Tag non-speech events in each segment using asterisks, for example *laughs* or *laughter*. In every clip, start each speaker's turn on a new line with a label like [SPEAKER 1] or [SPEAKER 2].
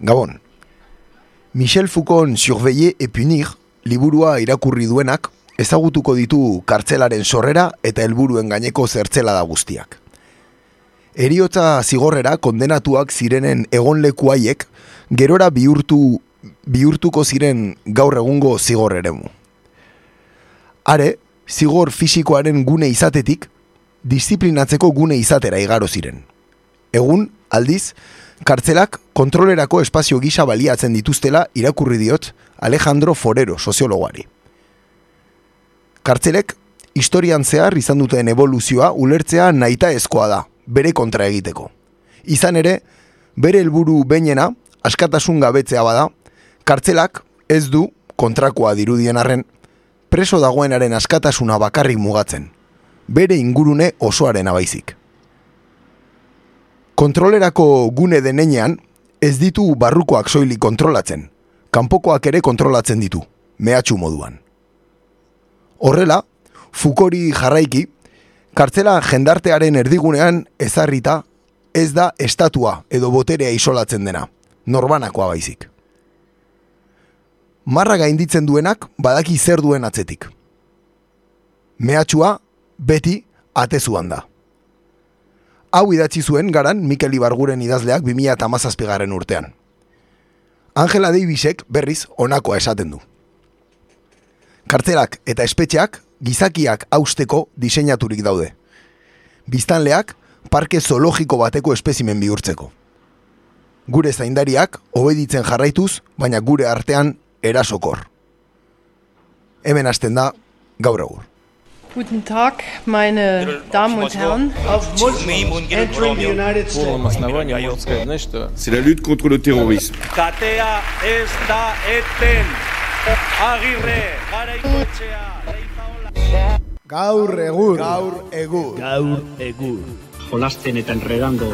[SPEAKER 1] Gabon. Michel Foucault Surveiller et Punir liburua irakurri duenak ezagutuko ditu kartzelaren sorrera eta helburuen gaineko zertzela da guztiak. Eriotza zigorrera kondenatuak zirenen egonleku haiek gerora bihurtu, bihurtuko ziren gaur egungo zigorreremu. Are, zigor fisikoaren gune izatetik, disiplinatzeko gune izatera igaro ziren. Egun, aldiz, kartzelak kontrolerako espazio gisa baliatzen dituztela irakurri diot Alejandro Forero soziologoari. Kartzelek, historian zehar izan duten evoluzioa ulertzea naita ezkoa da, bere kontra egiteko. Izan ere, bere helburu beinena, askatasun gabetzea bada, kartzelak ez du kontrakoa dirudien arren, preso dagoenaren askatasuna bakarrik mugatzen, bere ingurune osoaren abaizik. Kontrolerako gune denean, ez ditu barrukoak soili kontrolatzen, kanpokoak ere kontrolatzen ditu, mehatxu moduan. Horrela, Fukori jarraiki, kartzela jendartearen erdigunean ezarrita ez da estatua edo boterea isolatzen dena, norbanakoa baizik. Marra gainditzen duenak badaki zer duen atzetik. Mehatxua beti atezuan da. Hau idatzi zuen garan Mikel Ibarguren idazleak 2008 garen urtean. Angela Davisek berriz honakoa esaten du. Kartzelak eta espetxeak gizakiak austeko diseinaturik daude. Biztanleak parke zoologiko bateko espezimen bihurtzeko. Gure zaindariak obeditzen jarraituz, baina gure artean erasokor. Hemen hasten da gaur egur.
[SPEAKER 2] Guten Tag, meine Damen und Herren.
[SPEAKER 3] entering the United
[SPEAKER 4] Полном основании можно сказать, знаешь что?
[SPEAKER 5] C'est la lutte contre le terrorisme.
[SPEAKER 3] Katea ez da eten. Agirre, garaikoetxea, leizaola.
[SPEAKER 1] Gaur egur. Gaur egur.
[SPEAKER 4] Gaur egur.
[SPEAKER 6] jolasten eta enredando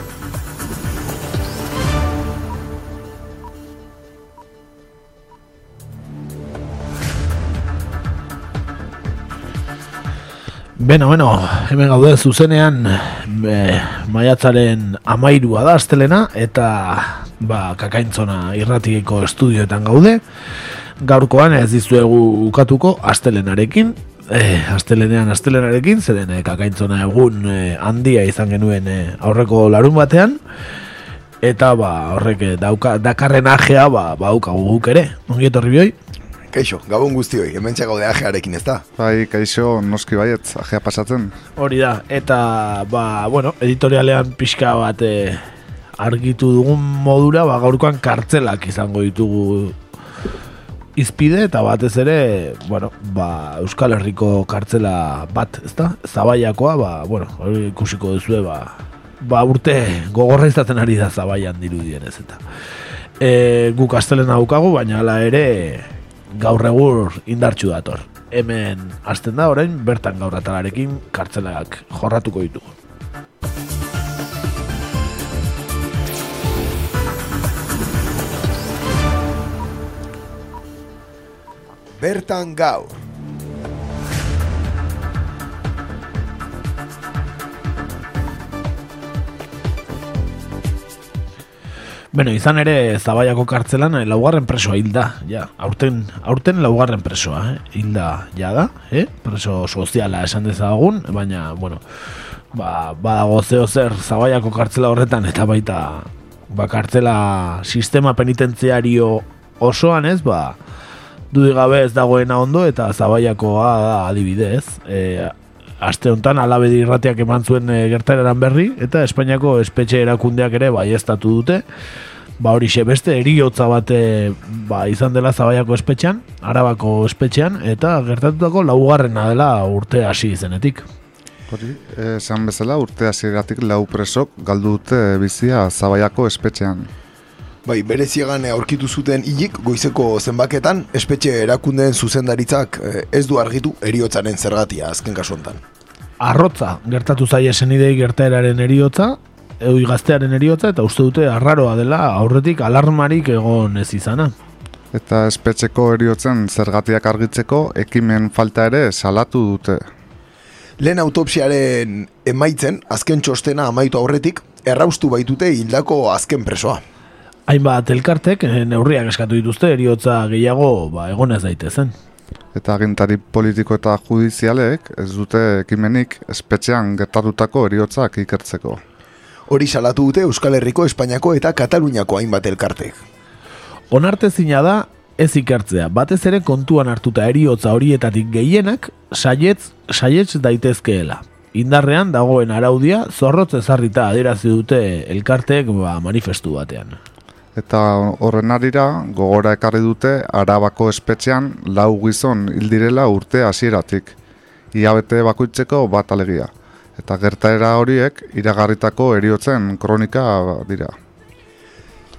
[SPEAKER 4] Beno, beno, hemen gaude zuzenean e, maiatzaren amairua da astelena eta ba, kakaintzona irratiko estudioetan gaude. Gaurkoan ez dizuegu ukatuko astelenarekin, e, astelenean astelenarekin, zeren e, kakaintzona egun e, handia izan genuen e, aurreko larun batean. Eta ba, horrek dauka, dakarren ajea ba, baukagu guk ere. Ongi etorri bioi?
[SPEAKER 1] Kaixo, gabon guztioi, hemen gaude ajearekin ez da.
[SPEAKER 7] Bai, kaixo, noski baiet, ajea pasatzen.
[SPEAKER 4] Hori da, eta, ba, bueno, editorialean pixka bat e, argitu dugun modura, ba, gaurkoan kartzelak izango ditugu izpide, eta batez ere, bueno, ba, Euskal Herriko kartzela bat, ezta? Zabaiakoa, ba, bueno, hori ikusiko duzue, ba, ba, urte gogorra izaten ari da zabaian dirudien ez, eta. E, guk astelen daukagu, baina hala ere gaur egur indartxu dator. Hemen hasten da orain bertan gaur atalarekin kartzelak jorratuko ditugu.
[SPEAKER 1] Bertan gaur.
[SPEAKER 4] Beno, izan ere Zabaiako kartzelan eh, laugarren presoa hilda, ja, aurten, aurten laugarren presoa, eh? hilda ja da, eh? preso soziala esan dezagun, baina, bueno, ba, badago zeo zer Zabaiako kartzela horretan, eta baita, ba, kartzela sistema penitentziario osoan ez, ba, dudik gabe ez dagoena ondo, eta Zabaiakoa da adibidez, eh, aste honetan alabedi irratiak eman zuen e, gertareran berri eta Espainiako espetxe erakundeak ere baiestatu dute ba hori beste eriotza bate ba, izan dela zabaiako espetxean arabako espetxean eta gertatutako laugarrena dela urte hasi izenetik
[SPEAKER 7] Hori, esan bezala urte hasieratik lau presok galdu dute bizia zabaiako espetxean.
[SPEAKER 1] Bai, bereziegan eh, aurkitu zuten hilik goizeko zenbaketan, espetxe erakundeen zuzendaritzak eh, ez du argitu eriotzaren zergatia azken kasu honetan.
[SPEAKER 4] Arrotza gertatu zaie senidei gertaeraren eriotza, eui gaztearen eriotza, eta uste dute arraroa dela aurretik alarmarik egon ez izana.
[SPEAKER 7] Eta espetxeko eriotzen zergatiak argitzeko ekimen falta ere salatu dute.
[SPEAKER 1] Lehen autopsiaren emaitzen, azken txostena amaitu aurretik, erraustu baitute hildako azken presoa.
[SPEAKER 4] Hainbat elkartek eh, neurriak eskatu dituzte eriotza gehiago ba, egonez daitezen.
[SPEAKER 7] Eta agintari politiko eta judizialek ez dute ekimenik espetxean gertatutako eriotzak ikertzeko.
[SPEAKER 1] Hori salatu dute Euskal Herriko, Espainiako eta Kataluniako hainbat elkartek.
[SPEAKER 4] Onartezina da ez ikertzea, batez ere kontuan hartuta eriotza horietatik gehienak saietz, saietz daitezkeela. Indarrean dagoen araudia zorrotz ezarrita adierazi dute elkarteek ba, manifestu batean.
[SPEAKER 7] Eta horren arira, gogora ekarri dute arabako espetxean lau gizon hildirela urte hasieratik. Iabete bakoitzeko bat alegia. Eta gertaera horiek iragarritako eriotzen kronika dira.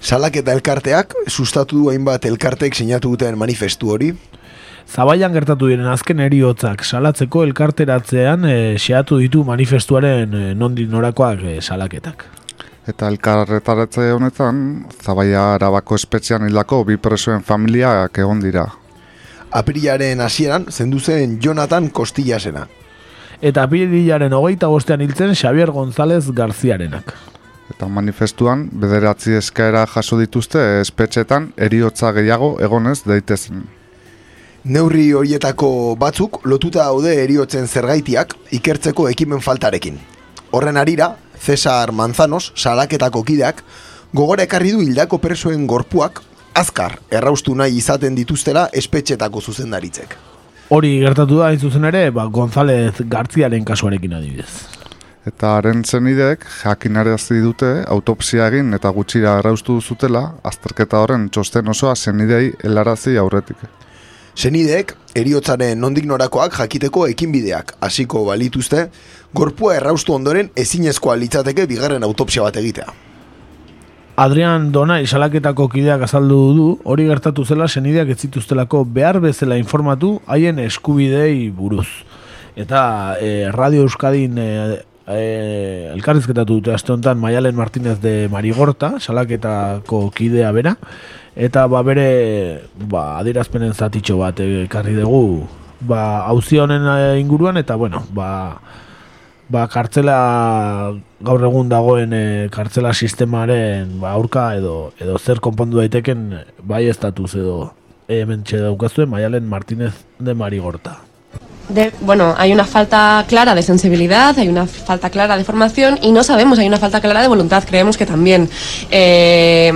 [SPEAKER 1] Salaketa elkarteak, sustatu du hainbat elkarteek sinatu duten manifestu hori,
[SPEAKER 4] Zabaian gertatu diren azken eriotzak salatzeko elkarteratzean e, xeatu ditu manifestuaren e, nondik norakoak e, salaketak.
[SPEAKER 7] Eta elkarretaratze honetan, Zabaia Arabako espetxean hildako bi presoen familiak egon dira.
[SPEAKER 1] Apirilaren hasieran zendu zen Jonathan Kostillasena.
[SPEAKER 4] Eta apirilaren hogeita bostean hiltzen Xavier González Garziarenak.
[SPEAKER 7] Eta manifestuan, bederatzi eskaera jaso dituzte espetxetan eriotza gehiago egonez daitezen.
[SPEAKER 1] Neurri horietako batzuk lotuta daude eriotzen zergaitiak ikertzeko ekimen faltarekin. Horren arira, Cesar Manzanos, salaketako kideak, gogora ekarri du hildako presoen gorpuak, azkar erraustu nahi izaten dituztela espetxetako zuzendaritzek.
[SPEAKER 4] Hori gertatu da, hain zuzen ere, ba, González Gartziaren kasuarekin adibidez.
[SPEAKER 7] Eta haren zenidek jakinarazi dute autopsia egin eta gutxira erraustu zutela, azterketa horren txosten osoa zenidei helarazi aurretik.
[SPEAKER 1] Senideek, eriotzaren nondik norakoak jakiteko ekinbideak hasiko balituzte, gorpua erraustu ondoren ezinezkoa litzateke bigarren autopsia bat egitea.
[SPEAKER 4] Adrian Dona isalaketako kideak azaldu du, hori gertatu zela senideak ez zituztelako behar bezala informatu haien eskubidei buruz. Eta e, Radio Euskadin e, e, elkarrizketatu dute aste honetan Maialen Martínez de Marigorta, salaketako kidea bera, eta ba bere ba adierazpenen zatitxo bat ekarri dugu ba auzi honen inguruan eta bueno ba ba kartzela gaur egun dagoen e, kartzela sistemaren ba aurka edo edo zer konpondu daiteken bai estatuz edo hemen txe Maialen Martínez de Marigorta.
[SPEAKER 8] De, bueno, hay una falta clara de sensibilidad, hay una falta clara de formación y no sabemos, hay una falta clara de voluntad, creemos que también. Eh,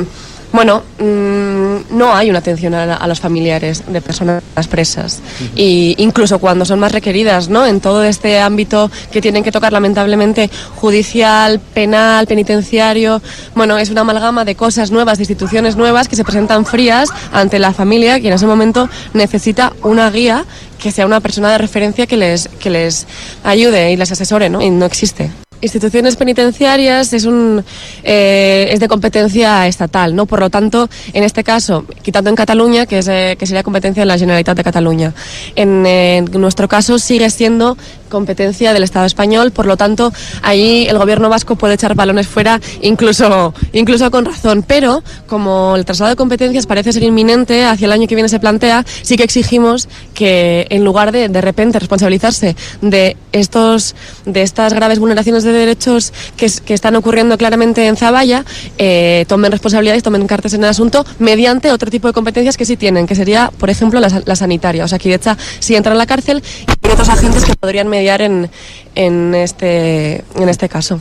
[SPEAKER 8] bueno, mmm, no hay una atención a, a, los familiares de personas presas. Uh -huh. Y incluso cuando son más requeridas, ¿no? En todo este ámbito que tienen que tocar lamentablemente judicial, penal, penitenciario, bueno, es una amalgama de cosas nuevas, de instituciones nuevas que se presentan frías ante la familia que en ese momento necesita una guía que sea una persona de referencia que les, que les ayude y les asesore, ¿no? Y no existe instituciones penitenciarias es un eh, es de competencia estatal, ¿no? Por lo tanto, en este caso, quitando en Cataluña, que es eh, que sería competencia de la Generalitat de Cataluña, en, eh, en, nuestro caso sigue siendo competencia del Estado español, por lo tanto, ahí el gobierno vasco puede echar balones fuera, incluso incluso con razón. Pero como el traslado de competencias parece ser inminente, hacia el año que viene se plantea, sí que exigimos que en lugar de de repente responsabilizarse de estos de estas graves vulneraciones de de derechos que, que están ocurriendo claramente en Zaballa eh, tomen responsabilidades, tomen cartas en el asunto mediante otro tipo de competencias que sí tienen, que sería, por ejemplo, la, sanitaria. O sea, que hecha si entra en la cárcel y hay otros agentes que podrían mediar en, en, este, en este caso.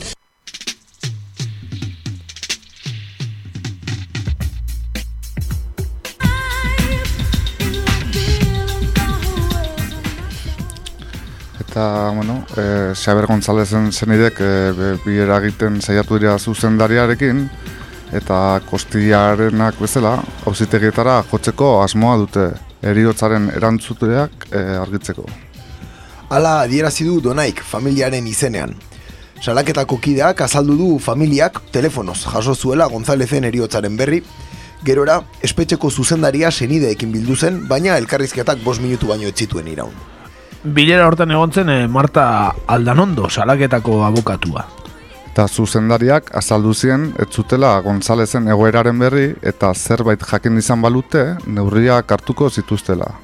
[SPEAKER 7] eta, bueno, e, Xaber Gonzalezen zenidek e, bi eragiten saiatu dira zuzendariarekin, eta kostiarenak bezala, hauzitegietara jotzeko asmoa dute eriotzaren erantzuteak e, argitzeko.
[SPEAKER 1] Hala adierazi du Donaik familiaren izenean. Salaketako kideak azaldu du familiak telefonoz jaso zuela Gonzalezen eriotzaren berri, gerora espetxeko zuzendaria senideekin bildu zen, baina elkarrizketak bost minutu baino ez zituen iraun.
[SPEAKER 4] Bilera hortan egontzen e, Marta Aldanondo, salaketako abokatua.
[SPEAKER 7] Eta zuzendariak azaldu zien ez zutela Gonzalezen egoeraren berri eta zerbait jakin izan balute neurriak hartuko zituztela.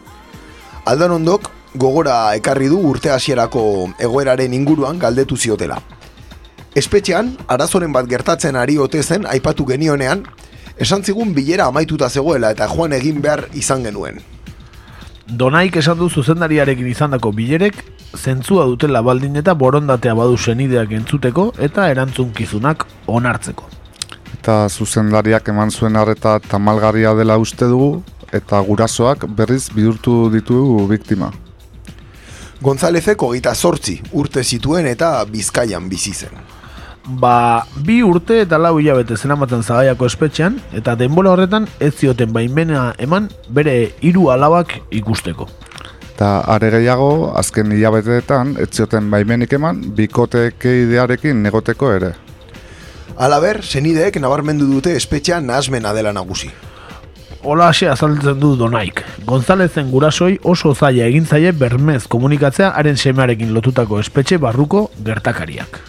[SPEAKER 1] Aldanondok gogora ekarri du urte hasierako egoeraren inguruan galdetu ziotela. Espetxean, arazoren bat gertatzen ari ote zen aipatu genionean, Esan zigun bilera amaituta zegoela eta joan egin behar izan genuen.
[SPEAKER 4] Donaik esan du zuzendariarekin izandako bilerek zentzua dutela baldin eta borondatea badu senideak entzuteko eta erantzunkizunak onartzeko.
[SPEAKER 7] Eta zuzendariak eman zuen arreta tamalgarria dela uste dugu eta gurasoak berriz bihurtu ditugu biktima.
[SPEAKER 1] Gonzalezek hogeita sortzi urte zituen eta bizkaian bizi zen.
[SPEAKER 4] Ba, bi urte eta lau hilabete zenamaten zagaiako espetxean, eta denbora horretan ez zioten baimena eman bere hiru alabak ikusteko.
[SPEAKER 7] Eta are gehiago, azken hilabeteetan, ez zioten baimenik eman, bikoteke idearekin negoteko ere.
[SPEAKER 1] Alaber, senideek nabarmendu dute espetxean nahasmena dela nagusi.
[SPEAKER 4] Hola hase azaltzen du donaik. Gonzalezen gurasoi oso zaila egin zaie bermez komunikatzea haren semearekin lotutako espetxe barruko gertakariak.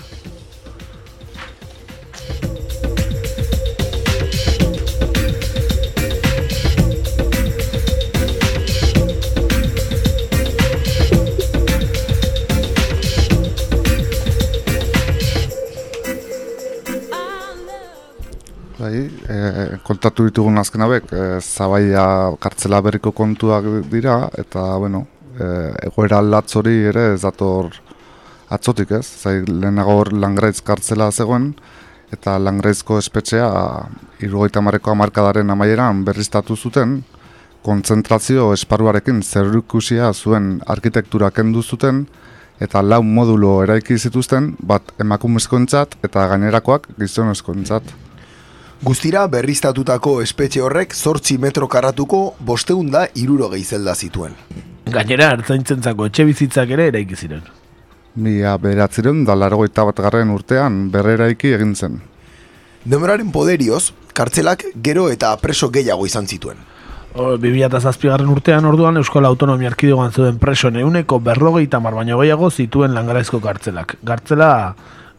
[SPEAKER 7] Bai, e, kontatu ditugun azken hauek, e, zabaia kartzela berriko kontuak dira, eta, bueno, e, egoera latz hori ere ez dator atzotik ez, zai lehenago hor langraitz kartzela zegoen, eta langraizko espetxea irugaita marreko amarkadaren amaieran berriztatu zuten, kontzentrazio esparuarekin zerrukusia zuen arkitektura kendu zuten, eta lau modulo eraiki zituzten, bat emakumezkoentzat eta gainerakoak gizonezkoentzat.
[SPEAKER 1] Guztira berriztatutako espetxe horrek zortzi metro karratuko bosteunda iruro gehizelda zituen.
[SPEAKER 4] Gainera, ertzaintzentzako etxe bizitzak ere eraiki ziren.
[SPEAKER 7] Mila beratzireun da largoita bat garren urtean berreraiki egin zen.
[SPEAKER 1] Demoraren poderioz, kartzelak gero eta preso gehiago izan zituen.
[SPEAKER 4] O, 2007 garren urtean orduan Euskal Autonomia Erkidegoan zuen preso neuneko berrogeita mar baino gehiago zituen langaraizko kartzelak. Gartzela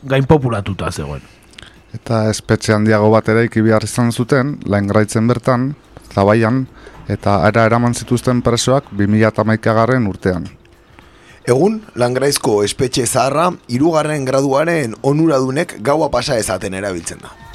[SPEAKER 4] gain populatuta zegoen.
[SPEAKER 7] Eta espetxe handiago bat ere behar izan zuten, laingraitzen bertan, zabaian, eta ara eraman zituzten presoak 2008 garren urtean.
[SPEAKER 1] Egun, langraizko espetxe zaharra, irugarren graduaren onuradunek gaua pasa ezaten erabiltzen da.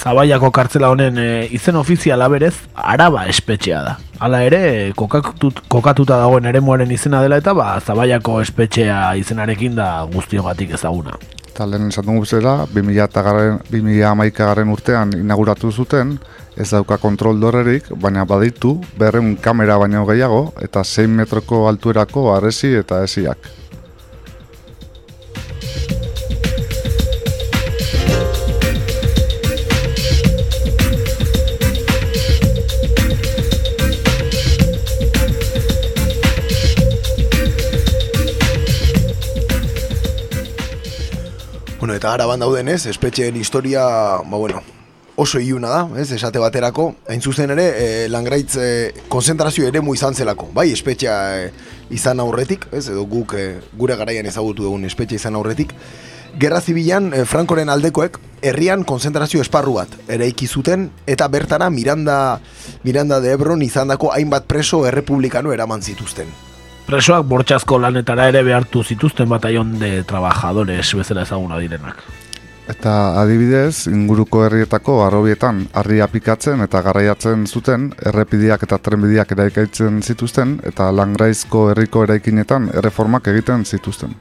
[SPEAKER 4] Zabaiako kartzela honen e, izen ofiziala berez Araba espetxea da. Hala ere, kokatut, kokatuta dagoen eremuaren izena dela eta ba, Zabaiako espetxea izenarekin da guztiogatik ezaguna.
[SPEAKER 7] Eta lehen esan dugu zela, 2000 garren urtean inauguratu zuten, ez dauka kontrol dorrerik, baina baditu berren kamera baino gehiago eta 6 metroko altuerako arresi eta esiak.
[SPEAKER 1] Bueno, eta araban dauden ez, espetxeen historia, ba bueno, oso iluna da, ez, esate baterako, hain zuzen ere, e, langraitz e, konzentrazio ere mu izan zelako, bai, espetxea e, izan aurretik, ez, edo guk e, gure garaian ezagutu dugun espetxe izan aurretik, Gerra Zibilan, e, Frankoren aldekoek, herrian konzentrazio esparru bat, ere zuten eta bertara Miranda, Miranda de Ebron izandako hainbat preso errepublikano eraman zituzten.
[SPEAKER 4] Presoak bortxazko lanetara ere behartu zituzten bataion de trabajadores bezala ezaguna direnak.
[SPEAKER 7] Eta adibidez, inguruko herrietako arrobietan harri apikatzen eta garraiatzen zuten, errepidiak eta trenbidiak eraikaitzen zituzten eta langraizko herriko eraikinetan erreformak egiten zituzten.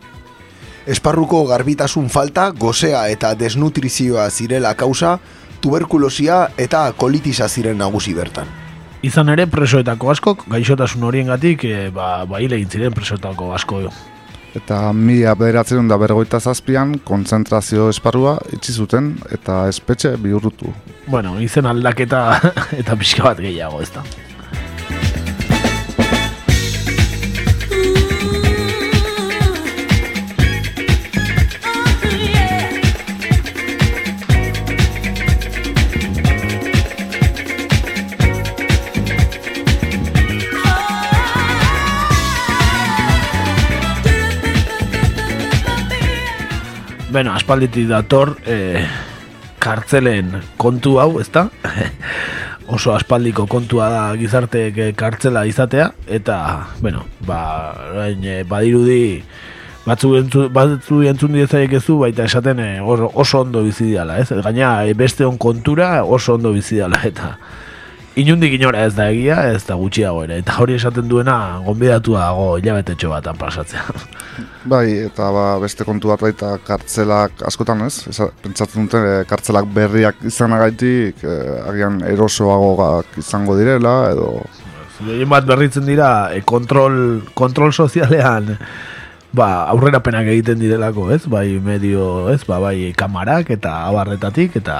[SPEAKER 1] Esparruko garbitasun falta, gozea eta desnutrizioa zirela kausa, tuberkulosia eta kolitisa ziren nagusi bertan.
[SPEAKER 4] Izan ere presoetako askok, gaixotasun horiengatik e, ba, ba hile ziren presoetako asko jo.
[SPEAKER 7] Eta mila bederatzen da bergoita zazpian, kontzentrazio esparrua itxi zuten eta espetxe bihurrutu.
[SPEAKER 4] Bueno, izen aldaketa *laughs* eta pixka bat gehiago ez da. Bueno, aspalditik dator e, kartzelen kontu hau, ezta? *laughs* oso aspaldiko kontua da gizarte kartzela izatea eta bueno ba orain eh, badirudi batzu entzun, batzu entzun baita esaten eh, oso ondo bizi dela ez gaina eh, beste on kontura oso ondo bizi dela eta inundik inora ez da egia ez da gutxiago ere eta hori esaten duena gonbidatu dago hilabetetxo batan pasatzea *laughs*
[SPEAKER 7] Bai, eta ba, beste kontu bat baita kartzelak askotan ez, Esa, pentsatzen dute eh, kartzelak berriak izanagaitik eh, agian erosoagoak izango direla edo
[SPEAKER 4] Gehien bat berritzen dira e, kontrol, kontrol sozialean ba, aurrerapenak egiten direlako, ez? Bai medio, ez? Ba, bai kamarak eta abarretatik eta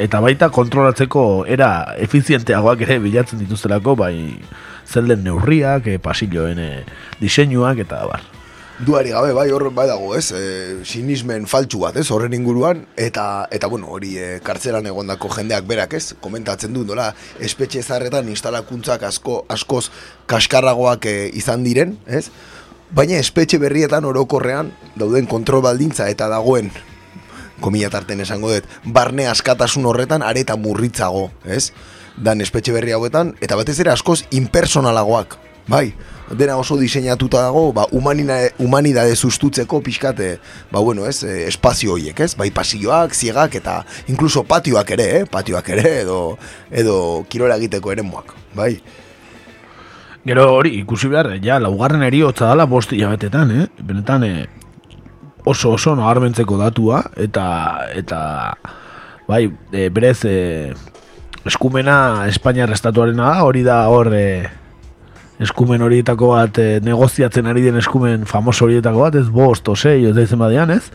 [SPEAKER 4] eta baita kontrolatzeko era efizienteagoak ere bilatzen dituztelako, bai zelden neurriak, e, pasilloen e, diseinuak eta abar.
[SPEAKER 1] Duari gabe, bai, hor bai dago, ez? E, sinismen faltsu bat, ez? Horren inguruan, eta, eta bueno, hori e, kartzelan egondako jendeak berak, ez? Komentatzen du, nola, espetxe zarretan instalakuntzak asko, askoz kaskarragoak e, izan diren, ez? Baina espetxe berrietan orokorrean dauden kontrol baldintza eta dagoen komila tarten esango dut, barne askatasun horretan areta murritzago, ez? Dan espetxe berri hauetan, eta batez ere askoz impersonalagoak, bai? Dena oso diseinatuta dago, ba, humanina, humanidade sustutzeko pixkate, ba, bueno, ez, eh, espazio horiek, ez? Bai, pasilloak, ziegak, eta inkluso patioak ere, eh? Patioak ere, edo, edo kirola egiteko ere bai?
[SPEAKER 4] Gero hori, ikusi behar, ja, laugarren eriotza dala bost hilabetetan, eh? Benetan, eh, oso oso nabarmentzeko datua, eta, eta bai, e, berez, e, eskumena Espainiar estatuarena da, hori da hor, e, eskumen horietako bat, e, negoziatzen ari den eskumen famoso horietako bat, ez bost, osei, ez da izen badean, ez?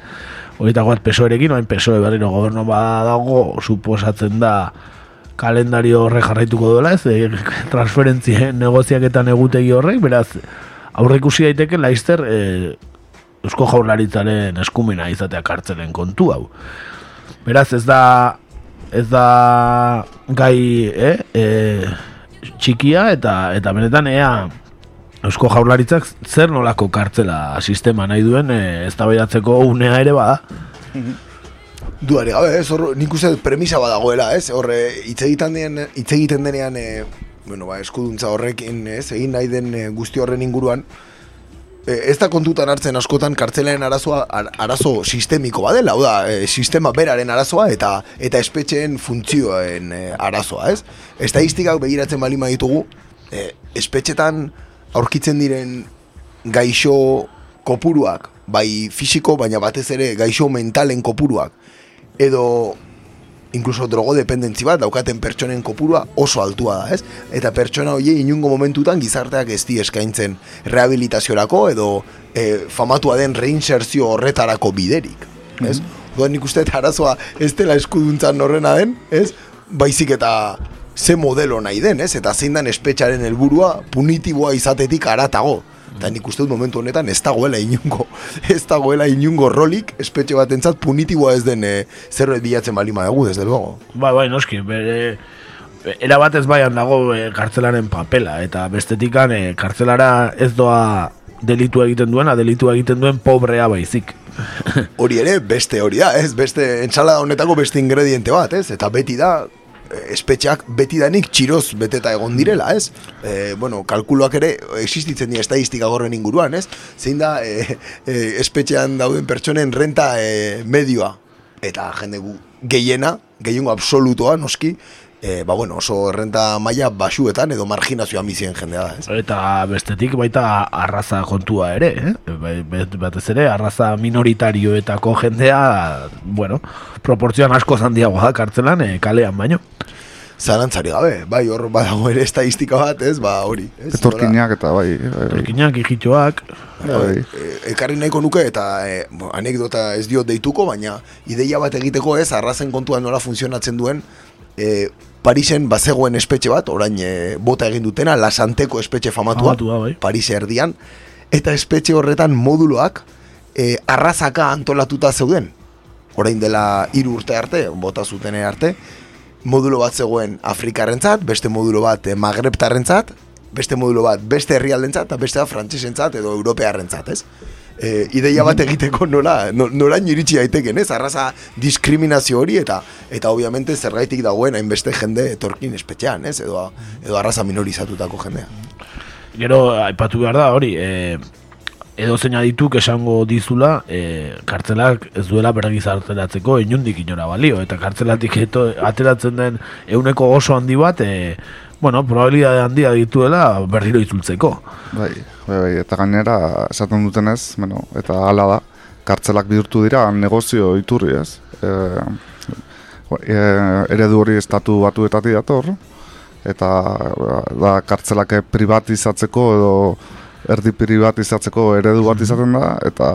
[SPEAKER 4] Horietako bat pesoerekin, oain pesoe berriro gobernu badago, suposatzen da, kalendario horre jarraituko duela, ez, e, transferentzien negoziaketan egutegi horrek, beraz, aurre ikusi daiteke laizter e, Eusko Jaurlaritzaren eskumena izatea kartzelen kontu hau. Beraz, ez da ez da gai eh, e, txikia eta eta benetan ea Eusko Jaurlaritzak zer nolako kartzela sistema nahi duen e, eztabaidatzeko unea ere bada. *laughs*
[SPEAKER 1] Duari gabe, ez, hor, nik uste premisa badagoela, ez, horre, hitz egiten denean, hitz denean, e, bueno, ba, eskuduntza horrekin, ez, egin nahi den e, guzti horren inguruan, ez da kontutan hartzen askotan kartzelaren arazoa ar- arazo sistemiko badela, hau da, e, sistema beraren arazoa eta eta espetxeen funtzioen e, arazoa, ez? Estadistikak begiratzen bali ditugu, e, espetxetan aurkitzen diren gaixo kopuruak, bai fisiko, baina batez ere gaixo mentalen kopuruak, edo inkluso drogodependentzi bat daukaten pertsonen kopurua oso altua da, ez? Eta pertsona horiei inungo momentutan gizarteak ez di eskaintzen rehabilitaziorako edo e, famatua den reinserzio horretarako biderik, ez? Mm nik uste dut arazoa ez dela eskuduntzan horrena den, ez? Baizik eta ze modelo nahi den, ez? Eta zein den espetxaren helburua punitiboa izatetik aratago. Eta nik uste dut momentu honetan ez dagoela inungo, *laughs* ez dagoela inungo rolik espetxe batentzat punitiboa ez den e, zerbait bilatzen balima dugu, desde luego.
[SPEAKER 4] Bai, bai, noski, bere, era bat ez baian dago e, kartzelaren papela, eta bestetikan e, kartzelara ez doa delitu egiten duena, delitu egiten duen pobrea baizik.
[SPEAKER 1] Hori ere, beste hori da, ez? Beste entsalada honetako beste ingrediente bat, ez? Eta beti da, espetxeak beti danik txiroz beteta egon direla, ez? E, bueno, kalkuloak ere existitzen dira estadistika gorren inguruan, ez? Zein da e, e, espetxean dauden pertsonen renta e, medioa. Eta jende gu gehiena, gehiengo absolutoa, noski, e, ba bueno, oso renta maila basuetan edo marginazioa bizien jendea da, ez?
[SPEAKER 4] Eta bestetik baita arraza kontua ere, eh? Bai, batez ere arraza minoritarioetako jendea, bueno, proportzioan asko handiagoa da kartzelan e, kalean baino.
[SPEAKER 1] Zalantzari gabe, bai, hor badago ere estadistika bat, ez? Ba, hori, ez?
[SPEAKER 7] etorkinak eta bai, bai,
[SPEAKER 4] Etorkinak, ikitxoak,
[SPEAKER 7] bai.
[SPEAKER 1] E, ekarri nahiko nuke eta e, bo, anekdota ez diot deituko, baina ideia bat egiteko ez, arrazen kontuan nola funtzionatzen duen, e, Parisen bazegoen espetxe bat, orain e, bota egin dutena, Lasanteko espetxe famatua,
[SPEAKER 4] Famatua, bai.
[SPEAKER 1] Paris erdian, eta espetxe horretan moduloak e, arrazaka antolatuta zeuden. Orain dela hiru urte arte, bota zuten arte, modulo bat zegoen Afrikarrentzat, beste modulo bat Magrebtarrentzat, beste modulo bat beste herrialdentzat eta beste da frantsesentzat edo europearrentzat, ez? E, ideia bat egiteko nola, no- noraino iritsi daiteken, ez? Arraza diskriminazio hori eta eta obviamente zergaitik dagoen hainbeste jende etorkin espetxean, ez? Edo, edo arraza minorizatutako jendea.
[SPEAKER 4] Gero, aipatu behar da, hori, e, edo zein adituk esango dizula, e, kartzelak ez duela bergizarteratzeko inundik inora balio, eta kartzelatik eto, ateratzen den euneko oso handi bat, e, bueno, probabilidade handia dituela berriro itzultzeko.
[SPEAKER 7] Bai, bai, bai, eta gainera esaten dutenez, bueno, eta hala da, kartzelak bihurtu dira negozio iturri, ez? E, e, eredu hori estatu batuetatik dator, eta da kartzelak privatizatzeko edo erdi privatizatzeko eredu bat izaten da, eta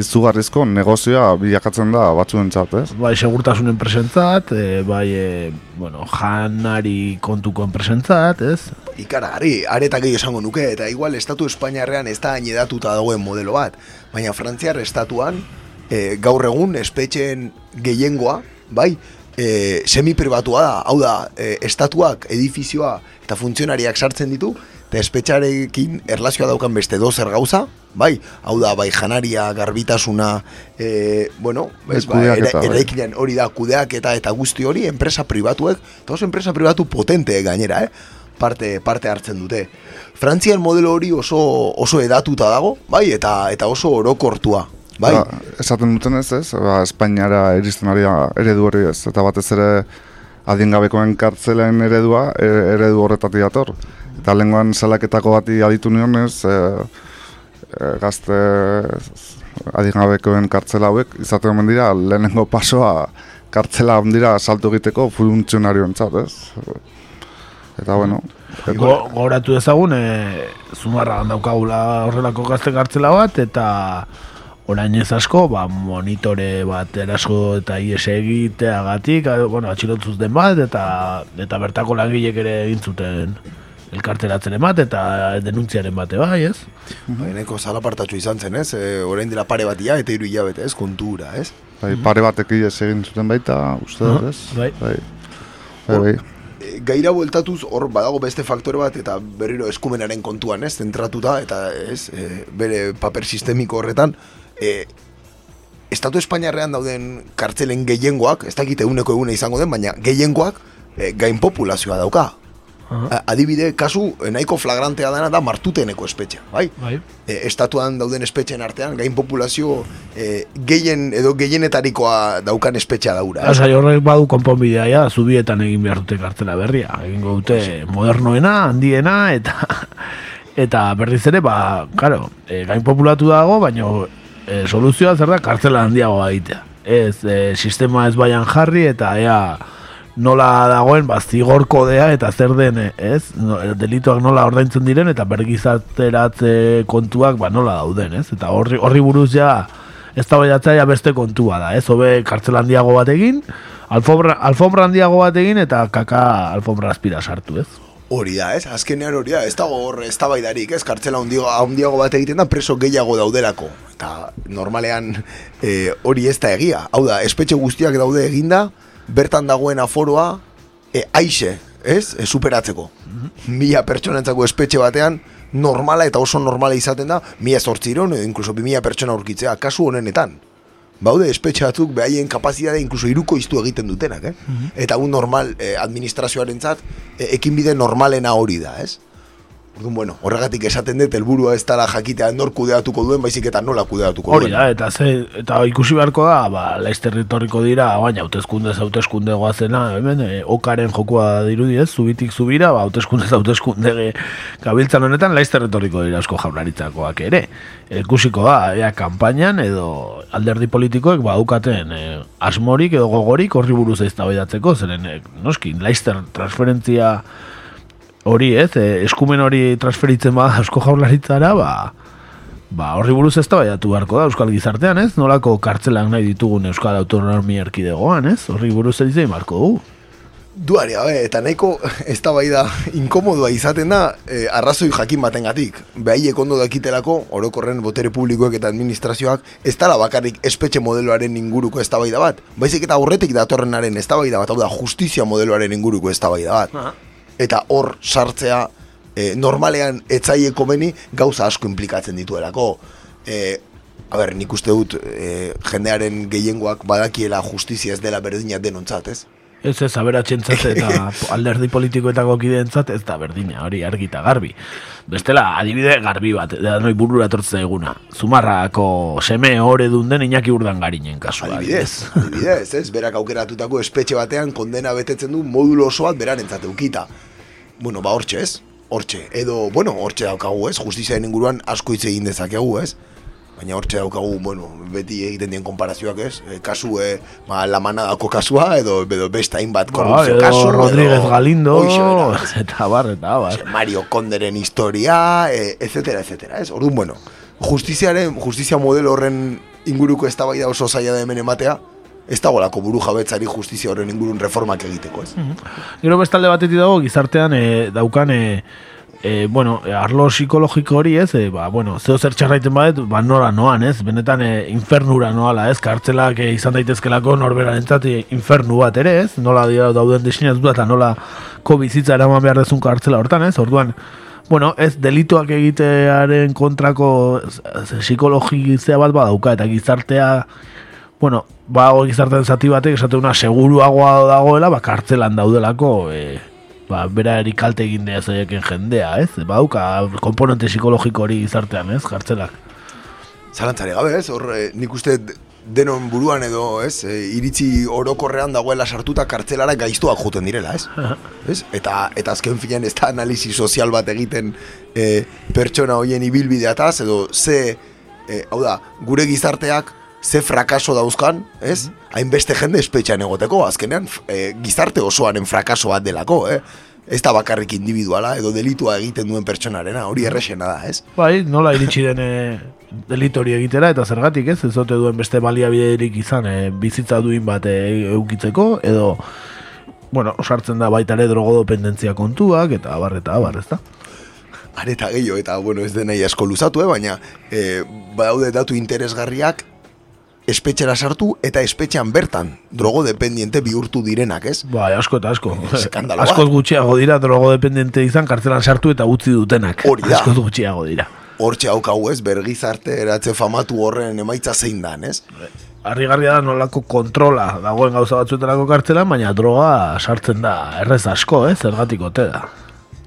[SPEAKER 7] izugarrizko negozioa bilakatzen da batzuentzat, ez?
[SPEAKER 4] Bai, segurtasun enpresentzat, e, bai, e, bueno, janari kontuko enpresentzat, ez?
[SPEAKER 1] Ikaragarri, areta gehi esango nuke, eta igual estatu Espainiarrean ez da hainedatuta dagoen modelo bat, baina Frantziar estatuan e, gaur egun espetxeen gehiengoa, bai, e, semi-pribatua da, hau da, e, estatuak, edifizioa eta funtzionariak sartzen ditu, eta espetxarekin erlazioa daukan beste dozer gauza, bai, hau da, bai janaria, garbitasuna, e, bueno, ez, ba,
[SPEAKER 7] Kudeaketa,
[SPEAKER 1] era,
[SPEAKER 7] bai.
[SPEAKER 1] eraikinean hori da, kudeaketa eta guzti hori, enpresa pribatuek, eta oso enpresa pribatu potente gainera, eh? parte, parte hartzen dute. Frantzian modelo hori oso, oso edatuta dago, bai, eta eta oso orokortua, bai.
[SPEAKER 7] Ba, esaten duten ez, ez? Ba, Espainiara iristen ari eredu hori ez, eta batez ere adingabekoen kartzelen eredua, e, eredu horretatik dator. Eta lenguan salaketako bati aditu nionez, e, e, gazte adingabekoen kartzela hauek, izaten omen dira, lehenengo pasoa kartzela ondira salto egiteko funtzionarioentzat, ez? Eta bueno,
[SPEAKER 4] Go, gogoratu dezagun, e, zumarra daukagula horrelako gazte kartzela bat, eta orain ez asko, ba, monitore bat eraso eta ies egiteagatik, bueno, atxilotzuz den bat, eta eta bertako langilek ere egin zuten elkarteratzen bat, eta denuntziaren bate bai, ez?
[SPEAKER 1] Bai, nahiko zalapartatxo izan zen, ez? E, orain dela pare bat ia eta hiru hilabete, ez? Kontura, ez?
[SPEAKER 7] bai, pare batek ies egin zuten baita, uste dut, ez?
[SPEAKER 4] bai.
[SPEAKER 7] Bai, bai, bai.
[SPEAKER 1] E, gaira bueltatuz hor badago beste faktore bat eta berriro eskumenaren kontuan, ez? Zentratuta eta ez, e, bere paper sistemiko horretan, e, Estatu Espainiarrean dauden kartzelen gehiengoak, ez dakite eguneko eguna izango den, baina gehiengoak e, gain populazioa dauka. A- Adibide, kasu e, nahiko flagrantea dena da martuteneko espetxea, bai?
[SPEAKER 4] Bai.
[SPEAKER 1] e, estatuan dauden espetxeen artean, gain populazio e, gehien edo gehienetarikoa daukan espetxea daura.
[SPEAKER 4] Lasai horrek badu konponbidea ja, zubietan egin behar dute kartela berria. Egingo dute modernoena, handiena, eta *laughs* eta berriz ere, ba, karo, e, gain populatu dago, baina e, soluzioa zer da kartzela handiagoa egitea. Ez, e, sistema ez baian jarri, eta ea nola dagoen, ba, zigor kodea eta zer den, e, ez, no, delituak nola ordaintzen diren, eta bergizateratze kontuak, ba, nola dauden, ez, eta horri, horri buruz ja, ez da beste kontua da, ez, hobe kartzela handiago bat egin, alfombra, alfombra handiago bat egin, eta kaka alfombra aspira sartu, ez.
[SPEAKER 1] Hori da, ez? Azkenean hori da, ez dago hor eztabaidarik, ez? Kartzela handiago bat egiten da preso gehiago daudelako. Eta normalean e, hori ez da egia. Hau da, espetxe guztiak daude eginda, bertan dagoen aforoa e, aixe, ez? E, superatzeko. Mila pertsonentzako espetxe batean, normala eta oso normala izaten da, mila zortziron, edo inkluso bi mila pertsona aurkitzea, kasu honenetan. Baude espetxe batzuk behaien kapazitatea inkluso iruko iztu egiten dutenak, eh? Eta un normal eh, administrazioarentzat eh, ekinbide normalena hori da, ez? Orduan, bueno, horregatik esaten dut helburua ez dela jakitea nor kudeatuko duen, baizik eta nola kudeatuko
[SPEAKER 4] Hori
[SPEAKER 1] duen.
[SPEAKER 4] da, eta, ze, eta ikusi beharko da, ba, laiz territoriko dira, baina hautezkunde hauteskunde goazena, hemen, e, okaren jokua dirudi ez, zubitik zubira, ba, hauteskunde ge- gabiltzan honetan, laiz territoriko dira asko jaurlaritzakoak ere. Ikusiko da, ea, kanpainan edo alderdi politikoek baukaten e, asmorik edo gogorik horri buruz eztabaidatzeko, zeren, e, noski, laizter transferentzia hori ez, e, eskumen hori transferitzen bada asko jaurlaritzara, ba, Ba, horri buruz ez beharko da Euskal Gizartean, ez? Nolako kartzelak nahi ditugun Euskal Autonomia Erkidegoan, ez? Horri buruz ez izan marko du.
[SPEAKER 1] Duari, abe, eta nahiko ez da inkomodoa izaten da eh, arrazoi jakin batengatik. Behaiek ondo dakitelako, orokorren botere publikoek eta administrazioak, ez dala bakarrik espetxe modeloaren inguruko eztabaida bat. Baizik eta horretik datorrenaren eztabaida bat, hau da justizia modeloaren inguruko eztabaida bat. Eta hor sartzea eh, normalean etzaie komeni gauza asko implikatzen dituelako. Eh, A ber, nik uste dut e, jendearen gehiengoak badakiela justizia ez dela berdina denontzat, ez?
[SPEAKER 4] Ez ez, aberatxentzat eta *laughs* alderdi politikoetako kideentzat ez da berdina, hori argita garbi. Bestela, adibide garbi bat, da noi burura tortze eguna. Zumarrako seme hore dunden Iñaki Urdangarinen kasua.
[SPEAKER 1] Adibidez, adibidez, ez? Berak aukeratutako espetxe batean kondena betetzen du modulo oso bat berarentzat eukita. Bueno, ba hortxe ez? Hortxe, edo, bueno, hortxe daukagu ez? Justiziaren inguruan asko hitz egin dezakegu ez? Baina hortxe daukagu, bueno, beti egiten dien konparazioak ez? E, kasu, e, ba, lamanadako kasua, edo, edo beste hainbat korrupzio
[SPEAKER 4] edo
[SPEAKER 1] kasu.
[SPEAKER 4] Rodríguez
[SPEAKER 1] edo-
[SPEAKER 4] Galindo, *laughs*
[SPEAKER 1] ez?
[SPEAKER 4] eta bar, eta bar.
[SPEAKER 1] Mario Konderen historia, e, etcétera, etcétera, ez? Orduan, bueno, justiziaren, justizia modelo horren inguruko eztabaida oso zaila da hemen ematea, ez dagoelako buru jabetzari justizia horren ingurun reformak egiteko, ez?
[SPEAKER 4] Gero bestalde batetik dago gizartean e, daukan e, e, bueno, arlo psikologiko hori ez, e, ba, bueno, zeo zer txarraiten badet, ba, nora noan ez, benetan e, infernura noala ez, kartzelak e, izan daitezkelako norberarentzat e, infernu bat ere ez, nola dira dauden diseinatuta eta nola bizitza eraman behar dezun kartzela hortan ez, orduan, bueno, ez delituak egitearen kontrako psikologizea bat badauka eta gizartea bueno, ba, gizartean zati batek esate una seguruagoa dagoela, ba, kartzelan daudelako, e, ba, bera kalte egin dea zaieken jendea, ez? Badauka komponente psikologiko hori gizartean, ez? Kartzelak.
[SPEAKER 1] Zalantzare gabe, ez? Hor, e, nik uste denon buruan edo, ez? E, iritzi orokorrean dagoela sartuta kartzelara gaiztuak joten direla, ez? *laughs* ez? Eta, eta azken finean ez da analisi sozial bat egiten e, pertsona hoien ibilbideataz, edo ze, e, hau da, gure gizarteak ze frakaso dauzkan, ez? Hainbeste jende espetxean egoteko, azkenean e, gizarte osoaren frakaso bat delako, eh? Ez da bakarrik individuala, edo delitua egiten duen pertsonarena, hori errexena da, ez?
[SPEAKER 4] Bai, nola iritsi den e, delitori egitera eta zergatik, ez? Ez ote duen beste baliabiderik izan e, bizitza duin bat e, eukitzeko, edo bueno, sartzen da baita ere drogodependentzia kontuak, eta abar, eta abar, ez da?
[SPEAKER 1] areta gehiago eta bueno ez denei asko luzatu, eh? baina e, badaude datu interesgarriak espetxera sartu eta espetxean bertan drogodependiente bihurtu direnak, ez?
[SPEAKER 4] Bai, asko eta asko. *laughs*
[SPEAKER 1] Eskandalo
[SPEAKER 4] Askoz gutxiago dira drogodependiente izan kartzelan sartu eta utzi dutenak.
[SPEAKER 1] Hori da.
[SPEAKER 4] Askoz gutxiago dira.
[SPEAKER 1] Hortxe haukagu ez, bergizarte eratze famatu horren emaitza zein dan, ez?
[SPEAKER 4] Harrigarria da nolako kontrola dagoen gauza batzuetarako kartzelan, baina droga sartzen da errez asko, eh? Zergatik ote da.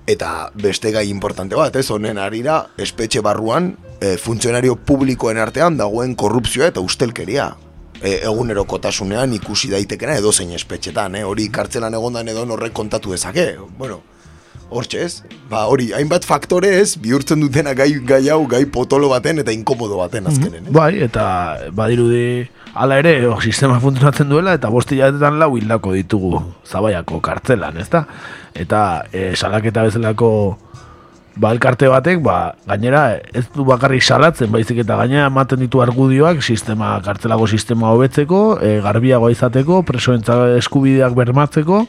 [SPEAKER 1] Eta beste gai importante bat, ez? Honen arira, espetxe barruan, e, funtzionario publikoen artean dagoen korrupzioa eta ustelkeria. E, egunerokotasunean ikusi daitekena edo zein espetxetan, eh? hori kartzelan egondan edo horrek kontatu dezake. Bueno, hortxe ez? Ba, hori, hainbat faktore ez, bihurtzen dutena gai, gai hau, gai potolo baten eta inkomodo baten azkenen. Eh?
[SPEAKER 4] Bai, eta badirudi hala ere, o, sistema funtzionatzen duela, eta bosti jatetan lau hildako ditugu zabaiako kartzelan, ezta? Eta e, salaketa bezalako ba, elkarte batek, ba, gainera ez du bakarrik salatzen, baizik eta gainera ematen ditu argudioak sistema, kartzelako sistema hobetzeko, e, garbiagoa izateko, presoentza eskubideak bermatzeko,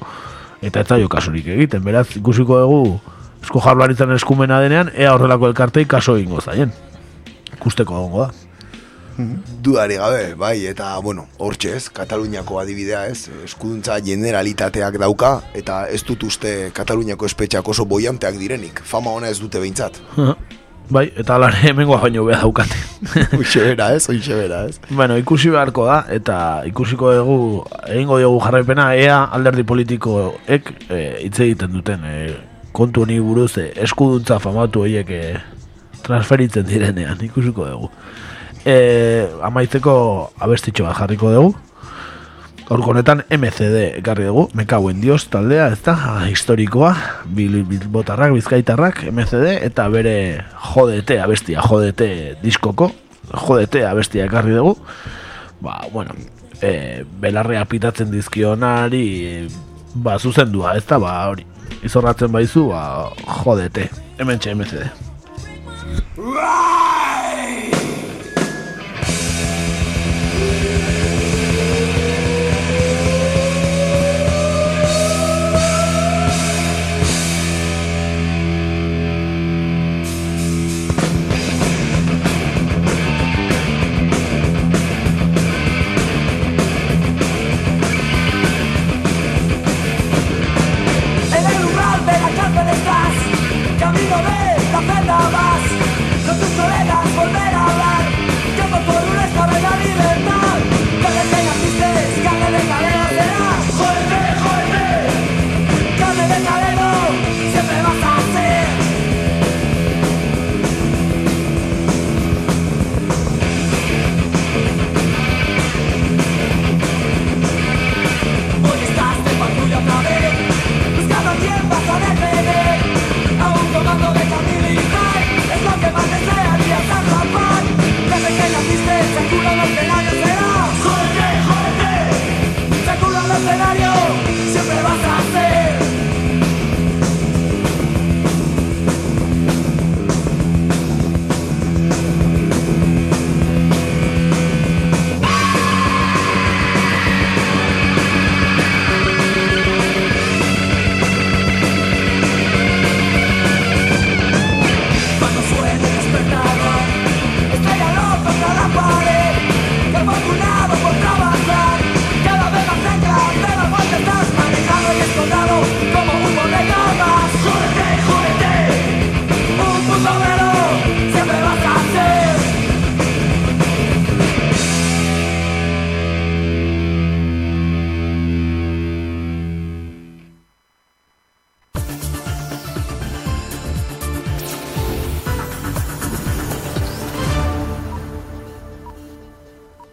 [SPEAKER 4] eta ez zaio kasurik egiten, beraz, ikusiko dugu esko jarlaritzan eskumena denean, ea horrelako elkartei kaso egingo zaien. Ikusteko egongo da.
[SPEAKER 1] Dudari gabe, bai, eta, bueno, hortxe ez, Kataluniako adibidea ez, eskuduntza generalitateak dauka, eta ez dut uste Kataluniako espetxeak oso boianteak direnik, fama ona ez dute behintzat.
[SPEAKER 4] Bai, eta alare hemengoa baino beha daukate. *laughs*
[SPEAKER 1] Hoxe bera ez, hoxe bera ez.
[SPEAKER 4] bueno, ikusi beharko da, eta ikusiko dugu, egingo diogu jarraipena, ea alderdi politikoek e, hitz egiten duten e, kontu honi buruz e, eskuduntza famatu horiek e, transferitzen direnean, ikusiko dugu. E, amaitzeko abestitxo bat jarriko dugu, Gaurko honetan MCD ekarri dugu, me cago en dios taldea, ez da, historikoa, bil, bilbotarrak, bizkaitarrak, MCD, eta bere jodete abestia, jodete diskoko, jodete abestia ekarri dugu, ba, bueno, e, belarrea pitatzen dizkionari, ba, zuzendua, ez da, ba, hori, izorratzen baizu, ba, jodete, hemen txe MCD.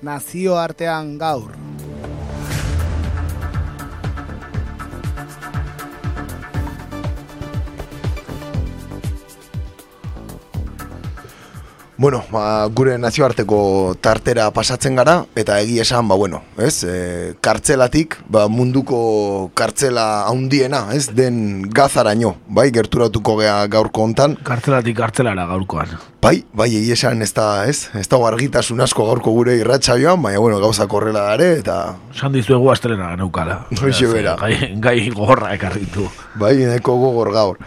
[SPEAKER 9] Nazioartean gaur.
[SPEAKER 1] Bueno, ba, gure nazioarteko tartera pasatzen gara, eta egi esan, ba, bueno, ez, e, kartzelatik, ba, munduko kartzela haundiena, ez, den gazaraino, bai, gerturatuko gea gaurko hontan.
[SPEAKER 4] Kartzelatik kartzelara gaurkoan.
[SPEAKER 1] Bai, bai, egi esan, ez da, ez, ez da argitasun asko gaurko gure irratxa joan, baina, bueno, gauza korrela dare, eta...
[SPEAKER 4] San dizuegu astelena neukala.
[SPEAKER 1] Hoxe bera.
[SPEAKER 4] Gai, gai gogorra ekarritu.
[SPEAKER 1] Bai, neko gogor gaur.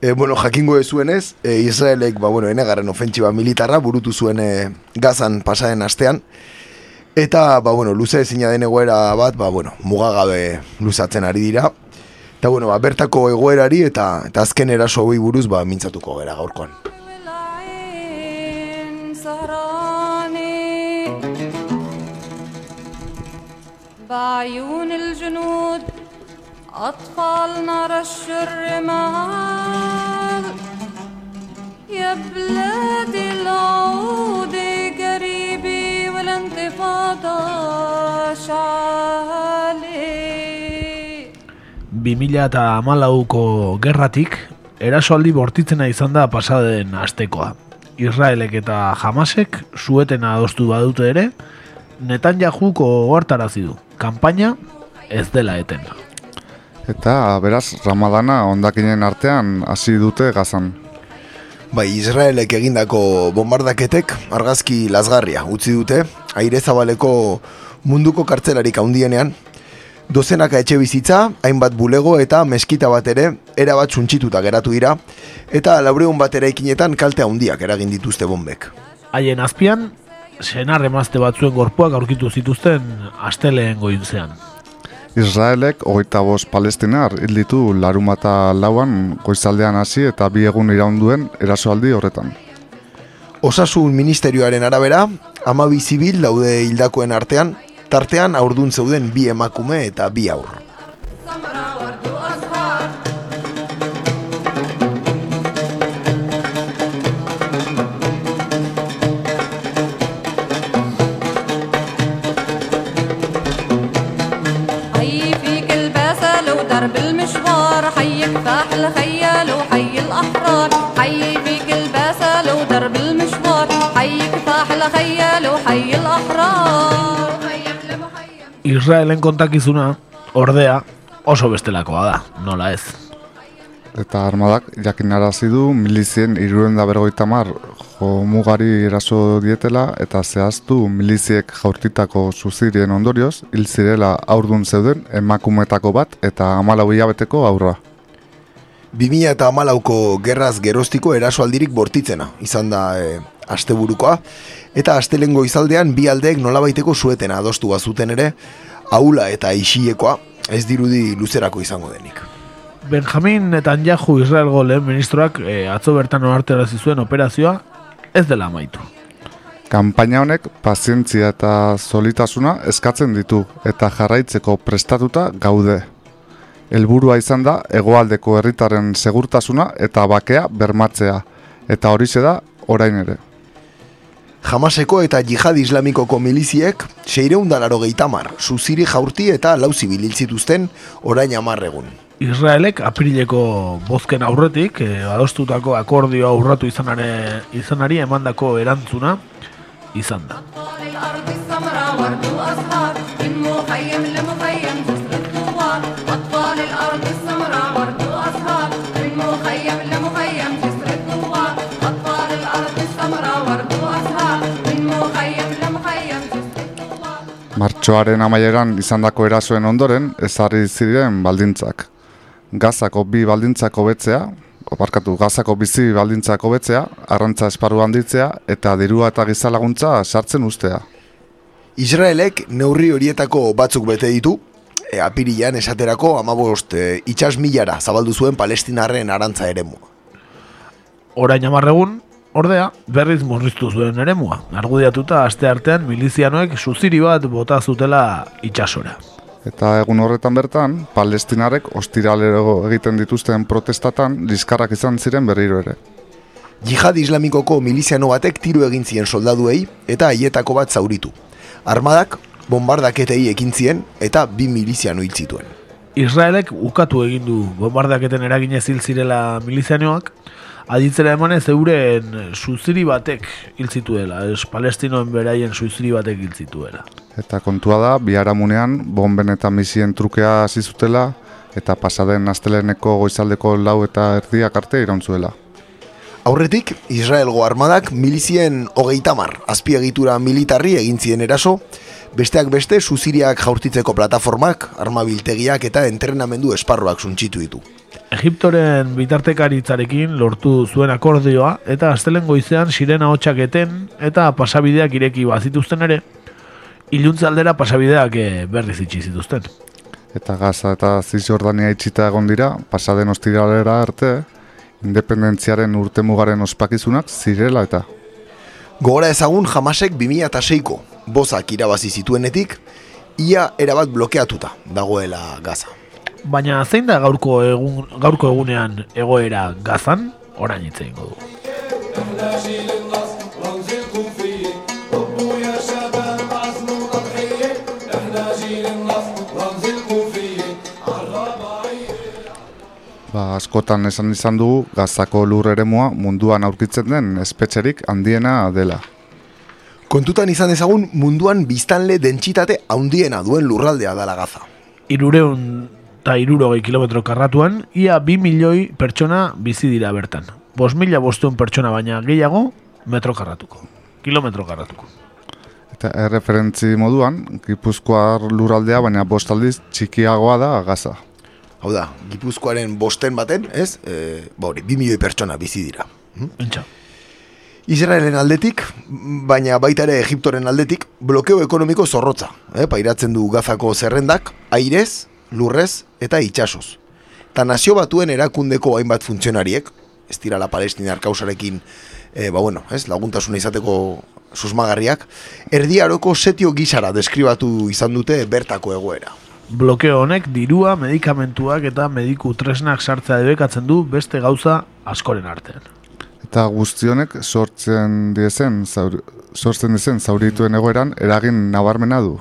[SPEAKER 1] E, bueno, jakingo ez zuenez, e, Israelek, ba, bueno, enegarren ofentsiba militarra burutu zuen e, gazan pasaren astean. Eta, ba, bueno, luze ezina den egoera bat, ba, bueno, mugagabe luzatzen ari dira. Eta, bueno, ba, bertako egoerari eta, eta azken eraso hori buruz, ba, mintzatuko gara gaurkoan.
[SPEAKER 10] بعيون الجنود أطفالنا رشوا الرمال يا بلادي العودي قريبي والانتفاضة شعالي
[SPEAKER 4] 2000 eta amalauko gerratik, erasoaldi bortitzena izan da pasaden astekoa. Israelek eta Hamasek suetena adostu badute ere, Netanyahuko ohartarazi du. Kanpaina ez dela eten.
[SPEAKER 7] Eta beraz, Ramadana ondakinen artean hasi dute gazan.
[SPEAKER 1] Bai, Israelek egindako bombardaketek argazki lazgarria utzi dute, aire zabaleko munduko kartzelarik handienean, dozenaka etxe bizitza, hainbat bulego eta meskita bat ere erabat suntxituta geratu dira, eta laureun bat eraikinetan kalte handiak eragin dituzte bombek.
[SPEAKER 4] Haien azpian, senar emazte batzuen gorpuak aurkitu zituzten asteleen gointzean.
[SPEAKER 7] Israelek hogeita bost palestinar hil ditu larumata lauan goizaldean hasi eta bi egun iraunduen erasoaldi horretan.
[SPEAKER 1] Osasun ministerioaren arabera, amabi zibil daude hildakoen artean, tartean aurdun zeuden bi emakume eta bi aur.
[SPEAKER 10] المشوار حي كفاح الخيال وحي الأحرار. حي فيك الباسة لو درب المشوار. حي كفاح الخيال وحي الأحرار.
[SPEAKER 4] Israelen kontakizuna, ordea, oso bestelakoa da, nola ez.
[SPEAKER 7] Eta armadak jakinarazi du milizien iruen da bergoita mar jo mugari eraso dietela eta zehaztu miliziek jaurtitako zuzirien ondorioz hil zirela aurdun zeuden emakumetako bat eta amalau hilabeteko aurra.
[SPEAKER 1] 2000 eta amalauko gerraz geroztiko erasoaldirik bortitzena, izan da e, asteburukoa, eta astelengo izaldean bi aldeek nolabaiteko suetena adostu bazuten ere, aula eta isiekoa ez dirudi luzerako izango denik.
[SPEAKER 4] Benjamin Netanyahu Israelgo lehen ministroak e, atzo bertan ohartarazi zuen operazioa ez dela amaitu.
[SPEAKER 7] Kanpaina honek pazientzia eta solitasuna eskatzen ditu eta jarraitzeko prestatuta gaude. Helburua izan da hegoaldeko herritaren segurtasuna eta bakea bermatzea eta horixe da orain ere.
[SPEAKER 1] Hamaseko eta jihad islamikoko miliziek seireundalaro geitamar, zuziri jaurti eta lau zibil hil zituzten orain amarregun.
[SPEAKER 4] Israelek aprileko bozken aurretik e, adostutako akordioa urratu izanare, izanari emandako erantzuna izan da.
[SPEAKER 7] Martxoaren amaieran izandako erasoen ondoren ezarri ziren baldintzak. Gazako bi baldintzako betzea, oparkatu, gazako bizi baldintzako betzea, arrantza esparru handitzea eta dirua eta gizalaguntza sartzen ustea.
[SPEAKER 1] Israelek neurri horietako batzuk bete ditu, e, apirilan esaterako amabost e, itxas milara zabaldu zuen palestinarren arantza eremua.
[SPEAKER 4] Orain amarregun, ordea, berriz murriztu zuen eremua. Argudiatuta aste artean milizianoek suziri bat bota zutela itxasora.
[SPEAKER 7] Eta egun horretan bertan, palestinarek ostiralero egiten dituzten protestatan liskarrak izan ziren berriro ere.
[SPEAKER 1] Jihad islamikoko miliziano batek tiro egin zien soldaduei eta haietako bat zauritu. Armadak bombardaketei ekin zien eta bi miliziano hil zituen.
[SPEAKER 4] Israelek ukatu egin du bombardaketen eraginez hil zirela milizianoak, aditzera emanez euren suziri batek hil zituela, ez palestinoen beraien suziri batek hil zituela.
[SPEAKER 7] Eta kontua da, biharamunean, bomben eta misien trukea hasi zutela, eta pasaden asteleneko goizaldeko lau eta erdiak arte iraunzuela.
[SPEAKER 1] Aurretik, Israelgo armadak milizien hogeita mar, azpiegitura militarri egin ziren eraso, besteak beste suziriak jaurtitzeko plataformak, armabiltegiak eta entrenamendu esparruak suntxitu ditu.
[SPEAKER 4] Egiptoren bitartekaritzarekin lortu zuen akordioa eta astelen goizean sirena hotxak eten eta pasabideak ireki bazituzten ere, iluntze aldera pasabideak eh, berriz itxi zituzten.
[SPEAKER 7] Eta Gaza eta Cisjordania itxita egon dira, pasaden ostiralera arte, independentziaren urtemugaren ospakizunak zirela eta.
[SPEAKER 1] Gogora ezagun jamasek 2006ko bozak irabazi zituenetik, ia erabat blokeatuta dagoela Gaza.
[SPEAKER 4] Baina zein da gaurko egun, gaurko egunean egoera gazan, orain hitz egingo du.
[SPEAKER 7] Ba, askotan esan izan dugu, Gazako lur eremua munduan aurkitzen den espetxerik handiena dela.
[SPEAKER 1] Kontutan izan ezagun munduan biztanle dentsitate handiena duen lurraldea dela Gaza.
[SPEAKER 4] Irureun eta irurogei kilometro karratuan, ia bi milioi pertsona bizi dira bertan. Bos mila bosteun pertsona baina gehiago metro karratuko. Kilometro karratuko.
[SPEAKER 7] Eta erreferentzi moduan, Gipuzkoar lurraldea, baina bost aldiz txikiagoa da Gaza.
[SPEAKER 1] Hau da, Gipuzkoaren bosten baten, ez? E, ba hori, bi milioi pertsona bizi dira.
[SPEAKER 4] Entxa.
[SPEAKER 1] Israelen aldetik, baina baita ere Egiptoren aldetik, blokeo ekonomiko zorrotza. Eh? Pairatzen du gazako zerrendak, airez, lurrez eta itxasoz. Ta nazio batuen erakundeko hainbat funtzionariek, ez dirala palestinar kausarekin, e, ba bueno, ez, laguntasuna izateko susmagarriak, erdiaroko setio gisara deskribatu izan dute bertako egoera.
[SPEAKER 4] Blokeo honek dirua, medikamentuak eta mediku tresnak sartzea debekatzen du beste gauza askoren artean.
[SPEAKER 7] Eta guztionek sortzen diezen, zaur, sortzen dizen zaurituen egoeran eragin nabarmena du.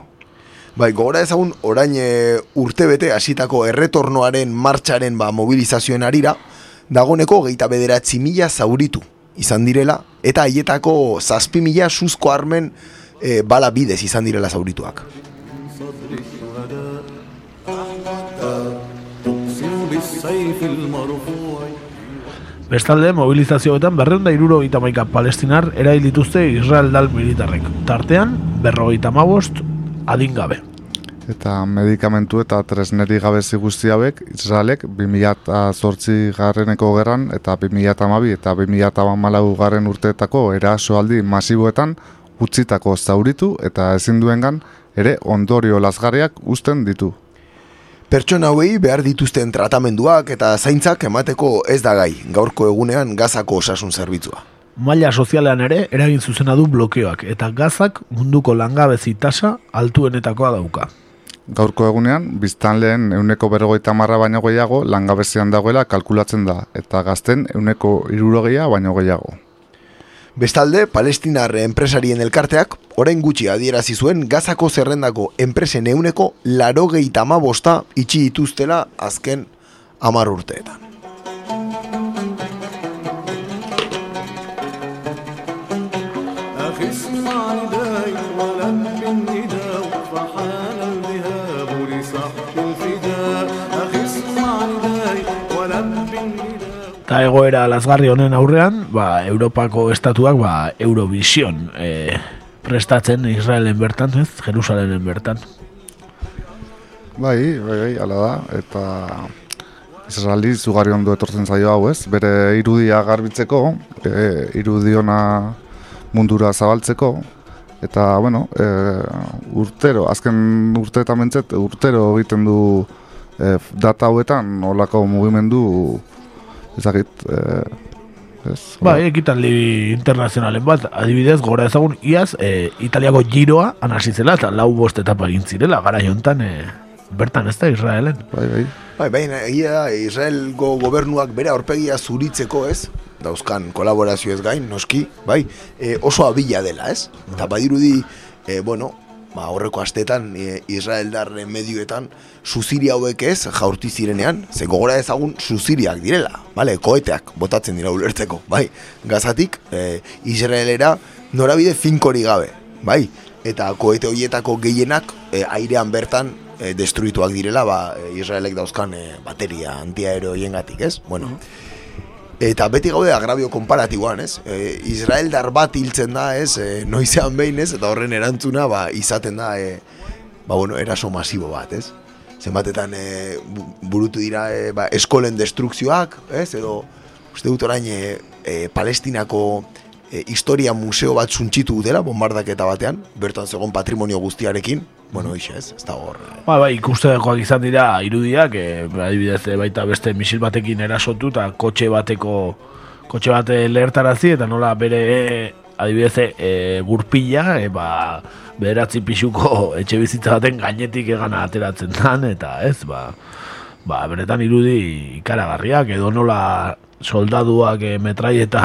[SPEAKER 1] Bai, gogora ezagun orain e, urtebete hasitako erretornoaren martxaren ba, mobilizazioen arira, dagoneko geita bederatzi mila zauritu izan direla, eta haietako zazpi mila suzko armen e, bala bidez izan direla zaurituak.
[SPEAKER 4] Bestalde, mobilizazioetan berreunda iruro maika palestinar erail dituzte Israel dal militarrek. Tartean, berrogeita mabost adingabe.
[SPEAKER 7] Eta medikamentu eta tresneri gabezi guztiabek, Israelek 2008 garreneko gerran eta 2008 eta 2008 garren urteetako erasoaldi masiboetan utzitako zauritu eta ezin duengan ere ondorio lasgarriak uzten ditu.
[SPEAKER 1] Pertsona hauei behar dituzten tratamenduak eta zaintzak emateko ez da gai, gaurko egunean gazako osasun zerbitzua.
[SPEAKER 4] Maila sozialean ere eragin zuzena du blokeoak eta gazak munduko langabezi tasa altuenetakoa dauka.
[SPEAKER 7] Gaurko egunean, biztanleen euneko berrogeita marra baino gehiago langabezian dagoela kalkulatzen da, eta gazten euneko irurogeia baino gehiago.
[SPEAKER 1] Bestalde, palestinar enpresarien elkarteak, orain gutxi adierazi zuen gazako zerrendako enpresen euneko laro gehiatama bosta itxi dituztela azken amar urteetan.
[SPEAKER 4] Eta egoera lasgarri honen aurrean, ba, Europako estatuak ba, Eurovision e, prestatzen Israelen bertan, ez? Jerusalenen bertan.
[SPEAKER 7] Bai, bai, bai, ala da, eta Israeli zugarri ondo etortzen zaio hau, ez? Bere irudia garbitzeko, e, irudiona mundura zabaltzeko, eta, bueno, e, urtero, azken urteetan mentzet, urtero egiten du e, data hauetan, olako mugimendu ezagit, eh, ez?
[SPEAKER 4] Bai, ekitaldi internazionalen bat, adibidez, gora ezagun, iaz, e, Italiako giroa anasizela eta lau bost etapa egin zirela, gara jontan, e, bertan ez da Israelen.
[SPEAKER 7] Bai, bai.
[SPEAKER 1] Bai, bai, egia da, Israelgo gobernuak bere aurpegia zuritzeko ez, dauzkan kolaborazio ez gain, noski, bai, e, oso abila dela, ez? Eta badirudi, e, bueno, ba, horreko astetan e, Israeldar medioetan suziri hauek ez jaurti zirenean, ze gogora ezagun suziriak direla, bale, koeteak botatzen dira ulertzeko, bai, gazatik e, Israelera norabide finkori gabe, bai, eta koete horietako gehienak e, airean bertan e, destruituak direla, ba, e, Israelek dauzkan e, bateria antiaero hiengatik, ez? Bueno, Eta beti gaude agrabio konparatiboan, ez? E, Israeldar bat hiltzen da, ez? E, noizean behin, ez? Eta horren erantzuna, ba, izaten da, e, ba, bueno, eraso masibo bat, ez? Zenbatetan e, bu- burutu dira e, ba, eskolen destrukzioak, ez? Edo, uste dut orain, e, e, Palestinako e, historia museo bat suntxitu dutela, bombardaketa batean, bertan zegoen patrimonio guztiarekin, bueno, ixe, ez? Ez da hor, e,
[SPEAKER 4] Ba, bai, ikustekoak izan dira irudiak, e, adibidez e, baita beste misil batekin erasotu eta kotxe bateko kotxe bate lehertarazi eta nola bere e, adibidez e, gurpila e, ba, bederatzi pixuko etxe bizitza baten gainetik egana ateratzen dan eta ez, ba, ba benetan irudi ikaragarriak edo nola soldaduak e, metraieta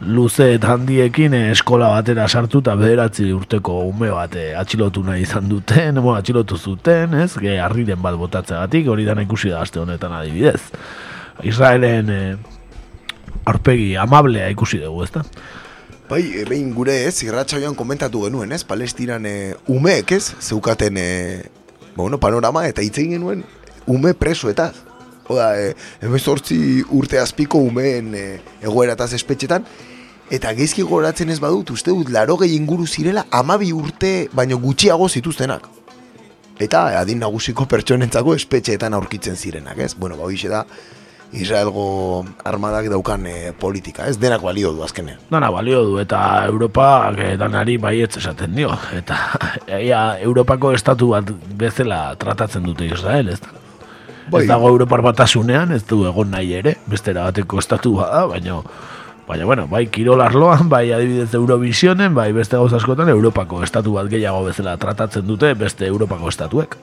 [SPEAKER 4] luze eta handiekin eh, eskola batera sartu eta bederatzi urteko ume bat eh, atxilotu nahi izan duten, bueno, atxilotu zuten, ez, ge harriren bat botatzeagatik, hori dana ikusi da aste honetan adibidez. Israelen eh, aurpegi amablea ikusi dugu, ezta?
[SPEAKER 1] Bai, e, behin gure ez, irratxaioan komentatu genuen, ez, Palestinan e, umeek ez, zeukaten, e, bueno, panorama, eta hitz egin genuen ume presoetaz. Oda, e, emezortzi urte azpiko umeen e, egoerataz espetxetan, eta geizki goratzen ez badut, uste dut, laro gehi inguru zirela, amabi urte, baino gutxiago zituztenak. Eta adin nagusiko pertsonentzako espetxeetan aurkitzen zirenak, ez? Bueno, ba, da, Israelgo armadak daukan e, politika, ez? Denak balio du azkenean.
[SPEAKER 4] Dana balio du eta Europa eh, danari baietz esaten dio. Eta *laughs* ia, Europako estatu bat bezala tratatzen dute Israel, ez?
[SPEAKER 1] Bai.
[SPEAKER 4] Ez dago Europar batasunean, ez du egon nahi ere, bestera bateko estatu bada, baina Baina, bueno, bai kirol arloan, bai adibidez Eurovisionen, bai beste gauza askotan Europako estatu bat gehiago bezala tratatzen dute beste Europako estatuek.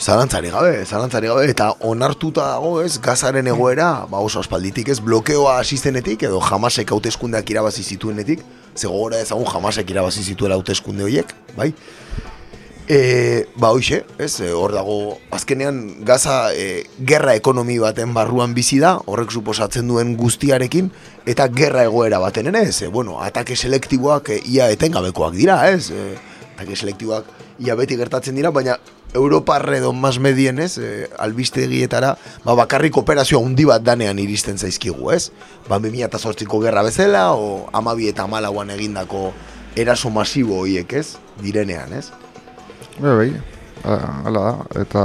[SPEAKER 1] Zalantzari gabe, zalantzari gabe, eta onartuta dago ez, gazaren egoera, ba oso aspalditik ez, blokeoa asistenetik, edo jamasek hauteskundeak irabazi zituenetik, ze gogora ezagun jamasek irabazi zituela hauteskunde horiek, bai? E, ba hoxe, ez, e, hor dago, azkenean gaza e, gerra ekonomi baten barruan bizi da, horrek suposatzen duen guztiarekin, eta gerra egoera baten ere, ez, e, bueno, atake selektiboak e, ia etengabekoak dira, ez, e, atake selektiboak ia beti gertatzen dira, baina Europar edo mas medien, ez, e, albistegietara, ba, bakarrik operazio handi bat danean iristen zaizkigu, ez? Ba, 2008ko gerra bezala, o amabi eta amalauan egindako eraso masibo horiek, ez? Direnean, ez?
[SPEAKER 7] Bai, bai, a- hala. Da, eta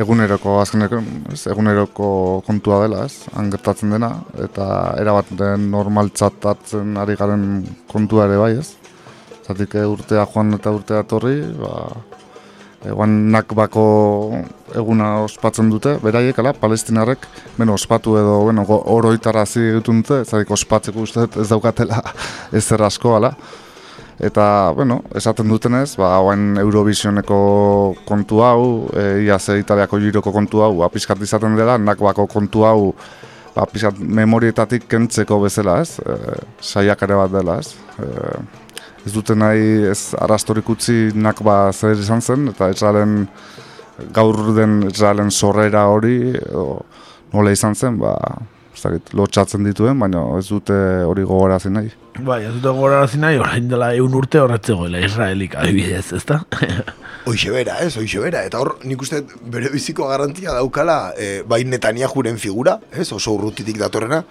[SPEAKER 7] eguneroko azkeneko, ez, eguneroko kontua dela, ez, han gertatzen dena, eta erabat normaltzatatzen ari garen kontua ere bai, ez. Zatik eh, urtea joan eta urtea torri, ba, eguan nakbako eguna ospatzen dute, beraiek, ala, palestinarrek, beno, ospatu edo, bueno, oroitarazi egiten dute, zatik ospatzeko uste ez daukatela *laughs* ezer asko, ala. Eta, bueno, esaten dutenez, ba, hauen Eurovisioneko kontu hau, e, ia ze Italiako giroko kontu hau, ba, izaten dela, nakbako kontu hau, ba, pixkat memorietatik kentzeko bezala, ez? E, saiakare bat dela, ez? E, ez dute nahi ez arastorik utzi nakba zer izan zen, eta Israelen gaur den Israelen sorrera hori, edo, nola izan zen, ba, ez dakit, lotxatzen dituen, baina ez dute hori gogorazi nahi.
[SPEAKER 4] Bai, ez dute gogorarazi nahi, orain dela egun urte horretzegoela Israelik adibidez, ezta? *laughs*
[SPEAKER 1] Hoixe bera, ez, hoixe bera. Eta hor, nik uste bere biziko garantia daukala, e, bai Netanyahuren figura, ez, oso urrutitik datorrena,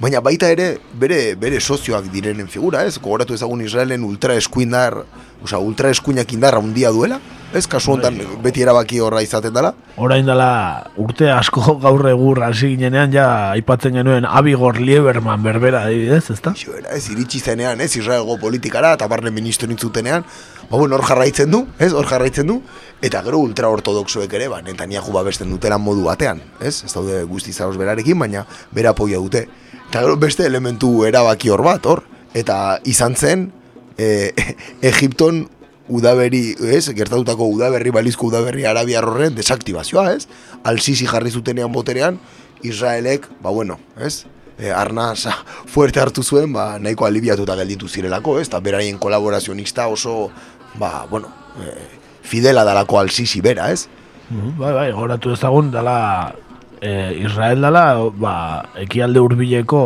[SPEAKER 1] baina baita ere bere, bere sozioak direnen figura, ez, gogoratu ezagun Israelen ultra eskuindar, osea, ultra eskuinak indarra handia duela, ez, kasu honetan beti erabaki horra izaten dela,
[SPEAKER 4] Orain dela urte asko *laughs* gaur egur hasi ginenean ja aipatzen genuen Abigor Lieberman berbera adibidez, ezta?
[SPEAKER 1] Hoxe bera, ez, iritsi zenean, ez, Israelgo politikara, eta barne ministro nintzutenean, ba, bueno, hor jarraitzen du, ez, hor jarraitzen du, eta gero ultraortodoxoek ere, ba, Netanyahu babesten dutela modu batean, ez, ez daude guzti zaroz berarekin, baina bera apoia dute. Eta gero beste elementu erabaki hor bat, hor, eta izan zen, e, *laughs* Egipton udaberri, ez, gertatutako udaberri, balizko udaberri arabiar horren desaktibazioa, ez? Al-Sisi jarri zutenean boterean, Israelek, ba bueno, ez? e, arnaz fuerte hartu zuen, ba, nahiko alibiatuta gelditu zirelako, ez? Eta beraien kolaborazionista oso, ba, bueno, e, fidela dalako alzizi bera, ez?
[SPEAKER 4] Mhm, Bai, bai, goratu ezagun dala e, Israel dala, ba, ekialde hurbileko,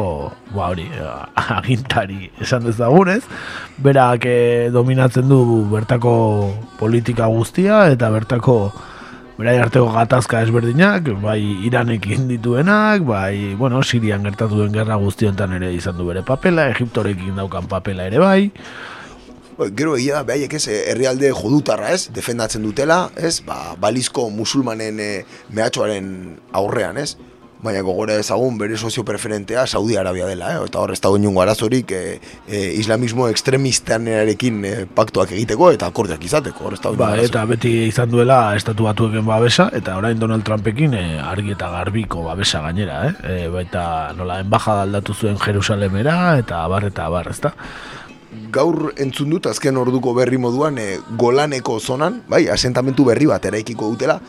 [SPEAKER 4] ba, hori, e, agintari esan dezagun, ez? Berak e, dominatzen du bertako politika guztia eta bertako berai arteko gatazka ezberdinak, bai Iranekin dituenak, bai, bueno, Sirian gertatu den gerra guztiontan ere izan du bere papela, Egiptorekin daukan papela ere bai,
[SPEAKER 1] Ba, Gero egia da, behaiek ez, eh, herrialde jodutarra ez, defendatzen dutela, ez, ba, balizko musulmanen e, mehatxoaren aurrean, ez, baina gogora ezagun bere sozio preferentea Saudi Arabia dela, eh? eta hor ez dago inungo arazorik e, e, islamismo ekstremistanearekin e, paktuak egiteko eta akordeak izateko, hor ez dago
[SPEAKER 4] Ba, eta beti izan duela estatu batueken babesa, eta orain Donald Trumpekin e, argi eta garbiko babesa gainera, eh? E, baita nola enbajada aldatu zuen Jerusalemera, eta abar eta abar, ezta?
[SPEAKER 1] Gaur entzun dut azken orduko berri moduan e, golaneko zonan, bai, asentamentu berri bat eraikiko dutela,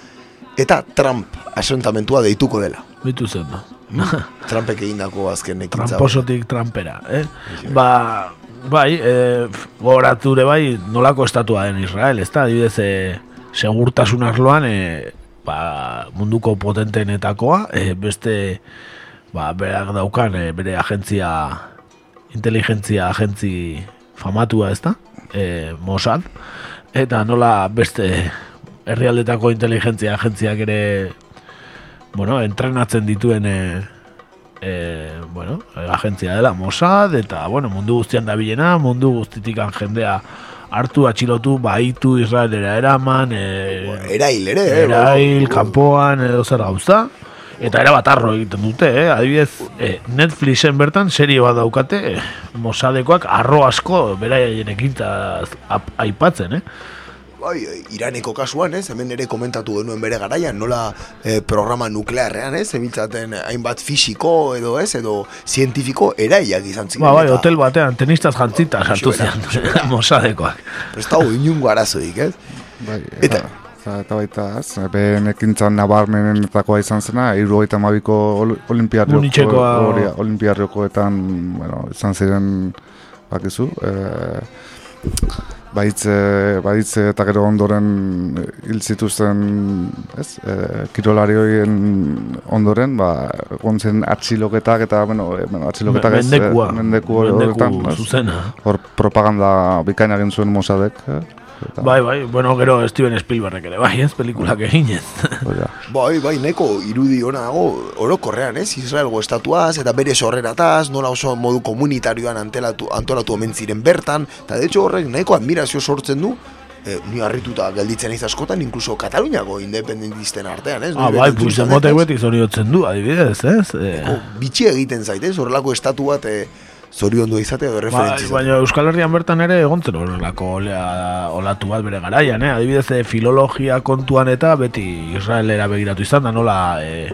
[SPEAKER 1] eta Trump asentamentua deituko dela.
[SPEAKER 4] Bitu zen, no? *laughs*
[SPEAKER 1] Trumpek egindako azken ekintza.
[SPEAKER 4] Tramposotik trampera, eh? Ba, bai, e, gorature bai, nolako estatua den Israel, ezta? Adibidez, e, segurtasun arloan, e, ba, munduko potentenetakoa, e, beste, ba, berak daukan, e, bere agentzia, inteligentzia agentzi famatua, ezta? E, Mossad, eta nola beste herrialdetako inteligentzia agentziak ere bueno, entrenatzen dituen e, e, bueno, agentzia dela Mossad eta bueno, mundu guztian dabilena, mundu guztitikan jendea hartu atxilotu, baitu Israelera eraman, e,
[SPEAKER 1] Erail ere, eh?
[SPEAKER 4] erail, kanpoan edo zer gauza. Eta era bat arro egiten dute, eh? adibidez eh, Netflixen bertan serie bat daukate eh, Mossadekoak arro asko beraien ekintaz ap- aipatzen, eh?
[SPEAKER 1] Bai, e, Iraneko kasuan, ez, hemen ere komentatu genuen bere garaian, nola eh, programa nuklearrean, ez, zebiltzaten hainbat fisiko edo ez, edo zientifiko eraiak izan ziren.
[SPEAKER 4] Ba, bai,
[SPEAKER 1] eta
[SPEAKER 4] hotel batean tenistaz jantzita sartu
[SPEAKER 1] Xuera,
[SPEAKER 4] zian Mossadekoak.
[SPEAKER 1] Ez dago inungo arazoik, ez?
[SPEAKER 7] Bai,
[SPEAKER 1] Eta-
[SPEAKER 7] eta, eta, eta baita, ez, behen ekintzan nabarmenetakoa izan zena, irugaita mabiko ol, olimpiarrioko, hori, olimpiarriokoetan, bueno, izan ziren, bakizu, e, baitze, baitze eta gero ondoren hil zituzten, ez, e, kirolari horien ondoren, ba, egon zen atxiloketak eta, bueno, e, bueno atxiloketak ez,
[SPEAKER 4] Mendekua,
[SPEAKER 7] mendeku,
[SPEAKER 4] mendeku
[SPEAKER 7] horretan, hor propaganda bikaina egin zuen Mossadek, eh? Eta,
[SPEAKER 4] Bai, bai, bueno, gero Steven Spielberg ere, bai, ez, pelikulak eginez.
[SPEAKER 7] hori da.
[SPEAKER 1] Bai, bai, neko irudi ona dago orokorrean, ez? Israelgo estatuaz eta bere sorrerataz, nola oso modu komunitarioan antelatu, antolatu omen ziren bertan, eta de hecho horrek nahiko admirazio sortzen du, eh, ni harrituta gelditzen naiz askotan, incluso Kataluniako independentisten artean, ez?
[SPEAKER 4] ah, bai,
[SPEAKER 1] ez?
[SPEAKER 4] beti zoriotzen du, adibidez, ez? Eh,
[SPEAKER 1] bitxi egiten zait, ez? Horrelako estatu bat eh, zoriondu izate edo
[SPEAKER 4] Bai,
[SPEAKER 1] referentzi izate.
[SPEAKER 4] baina Euskal Herrian bertan ere egontzen horrelako olatu bat bere garaian, eh? Adibidez, eh, filologia kontuan eta beti Israelera begiratu izan da, nola, eh,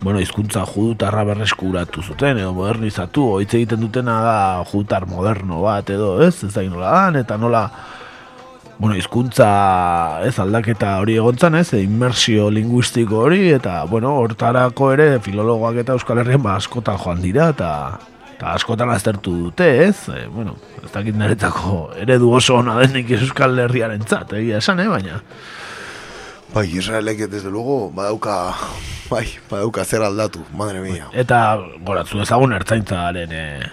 [SPEAKER 4] bueno, hizkuntza judutarra berreskuratu zuten, edo modernizatu, hitz egiten dutena da judutar moderno bat, edo, ez? Ez da nola dan, eta nola, bueno, hizkuntza ez aldaketa hori egontzan, ez? Inmersio linguistiko hori eta bueno, hortarako ere filologoak eta Euskal Herrian ba askotan joan dira eta eta askotan aztertu dute, ez? E, bueno, ez dakit niretako eredu oso ona denik Euskal Herriarentzat, egia esan, eh, baina
[SPEAKER 1] Bai, Israelek desde luego badauka, bai, badauka zer aldatu, madre mia.
[SPEAKER 4] eta goratzu ezagun ertzaintzaren eh,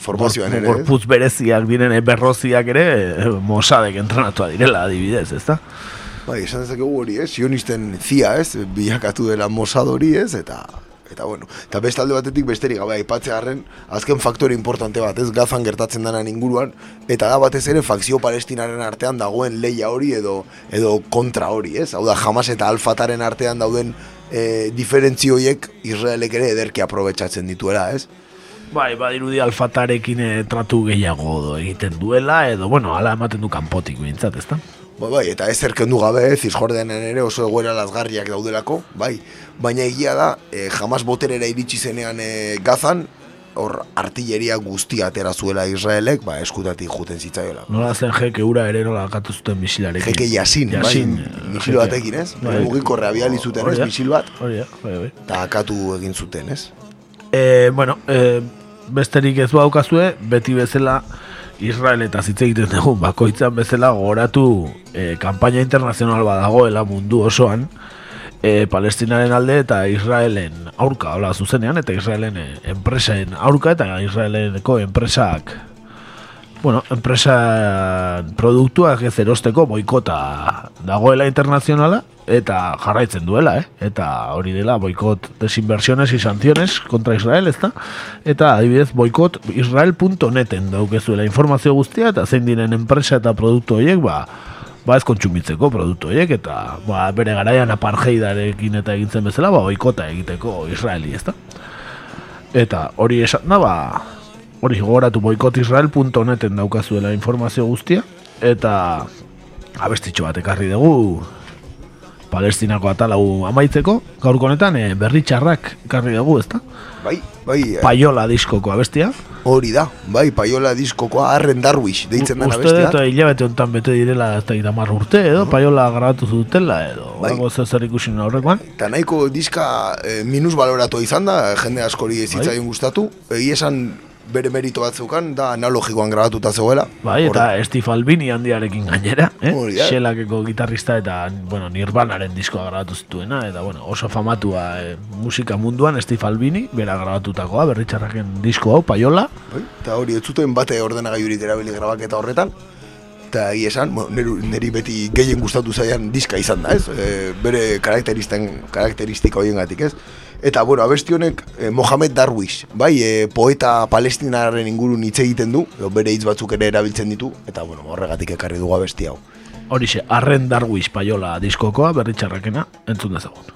[SPEAKER 1] Formazioan ere,
[SPEAKER 4] gorputz bereziak diren eh, berroziak ere eh, Mossadek entrenatua direla adibidez, ezta?
[SPEAKER 1] Bai, esan dezakegu hori, ez? Sionisten zia, ez? Bilakatu dela Mossad hori, ez? Eta eta bueno, eta beste alde batetik besterik gabe aipatzearren azken faktore importante bat, ez gazan gertatzen denan inguruan eta da batez ere fakzio palestinaren artean dagoen leia hori edo edo kontra hori, ez? Hau da Hamas eta Al-Fataren artean dauden e, diferentzio horiek Israelek ere ederki aprobetxatzen dituela, ez?
[SPEAKER 4] Bai, badirudi alfatarekin eh, tratu gehiago do egiten duela, edo, bueno, ala ematen du kanpotik bintzat, ezta?
[SPEAKER 1] Bai, bai, eta ez erkendu gabe, Zisjordenen ere oso egoera lazgarriak daudelako, bai. Baina egia da, e, jamás boterera iritsi zenean e, gazan, hor artilleria guztia atera zuela Israelek, ba, eskutatik juten zitzaiola.
[SPEAKER 4] Nola zen jeke ura ere nola akatu zuten misilarekin.
[SPEAKER 1] Jeke jasin,
[SPEAKER 4] Jasin,
[SPEAKER 1] bai,
[SPEAKER 4] eh,
[SPEAKER 1] misil batekin, ez?
[SPEAKER 4] Bai.
[SPEAKER 1] Mugiko reabiali zuten, ez, misil bat,
[SPEAKER 4] Hori bai, bai.
[SPEAKER 1] eta akatu egin zuten, ez?
[SPEAKER 4] E, bueno, e, besterik ez baukazue, beti bezala Israel eta hitz egiten dugu bakoitzan bezala gogoratu e, kanpaina internazional badagoela mundu osoan e, Palestinaren alde eta Israelen aurka, hola zuzenean, eta Israelen e, enpresen aurka eta Israeleneko enpresak bueno, enpresa produktuak ez erosteko boikota dagoela internazionala eta jarraitzen duela, eh? Eta hori dela boikot desinversiones y sanciones contra Israel, ezta? Eta adibidez boikot israel.neten daukezuela informazio guztia eta zein diren enpresa eta produktu horiek, ba, ba ez kontsumitzeko produktu horiek eta ba, bere garaian apartheidarekin eta egintzen bezala, ba, boikota egiteko Israeli, ezta? Eta hori esan da, ba, hori gogoratu boikotisrael.neten daukazuela informazio guztia eta abestitxo bat ekarri dugu Palestinako atalau amaitzeko gaurko honetan e, berri txarrak ekarri dugu ezta?
[SPEAKER 1] Bai, bai. eh,
[SPEAKER 4] Paiola diskoko abestia
[SPEAKER 1] Hori da, bai, paiola diskokoa Arren Darwish deitzen den
[SPEAKER 4] Uste
[SPEAKER 1] abestia.
[SPEAKER 4] dut hilabete honetan bete direla ez da itamar urte edo Paiola grabatu zutela edo
[SPEAKER 1] Bai.
[SPEAKER 4] bai. zer ikusi aurrekoan
[SPEAKER 1] Eta nahiko diska e, minus baloratu izan da, jende askori ez zitzaion gustatu. Egi esan bere merito bat zeukan, da analogikoan grabatuta zegoela.
[SPEAKER 4] Bai, eta Steve Albini handiarekin gainera, eh? Xelakeko gitarrista eta, bueno, Nirvanaren diskoa grabatu zituena, eta, bueno, oso famatua eh, musika munduan Steve Albini, bera grabatutakoa, berritxarraken disko hau, paiola,
[SPEAKER 1] Bai, Eta hori ez zuten bate ordenagailurik erabili grabaketa horretan. Eta egi esan, bueno, neri beti gehien gustatu zaian diska izan da, ez? E, bere karakteristen, karakteristika horien ez? Eta, bueno, abesti honek eh, Mohamed Darwish, bai, e, poeta palestinaren ingurun hitz egiten du, bere hitz batzuk ere erabiltzen ditu, eta, bueno, horregatik ekarri dugu abesti hau.
[SPEAKER 4] horixe, arren darwish paiola diskokoa, berritxarrakena, entzun dezagun.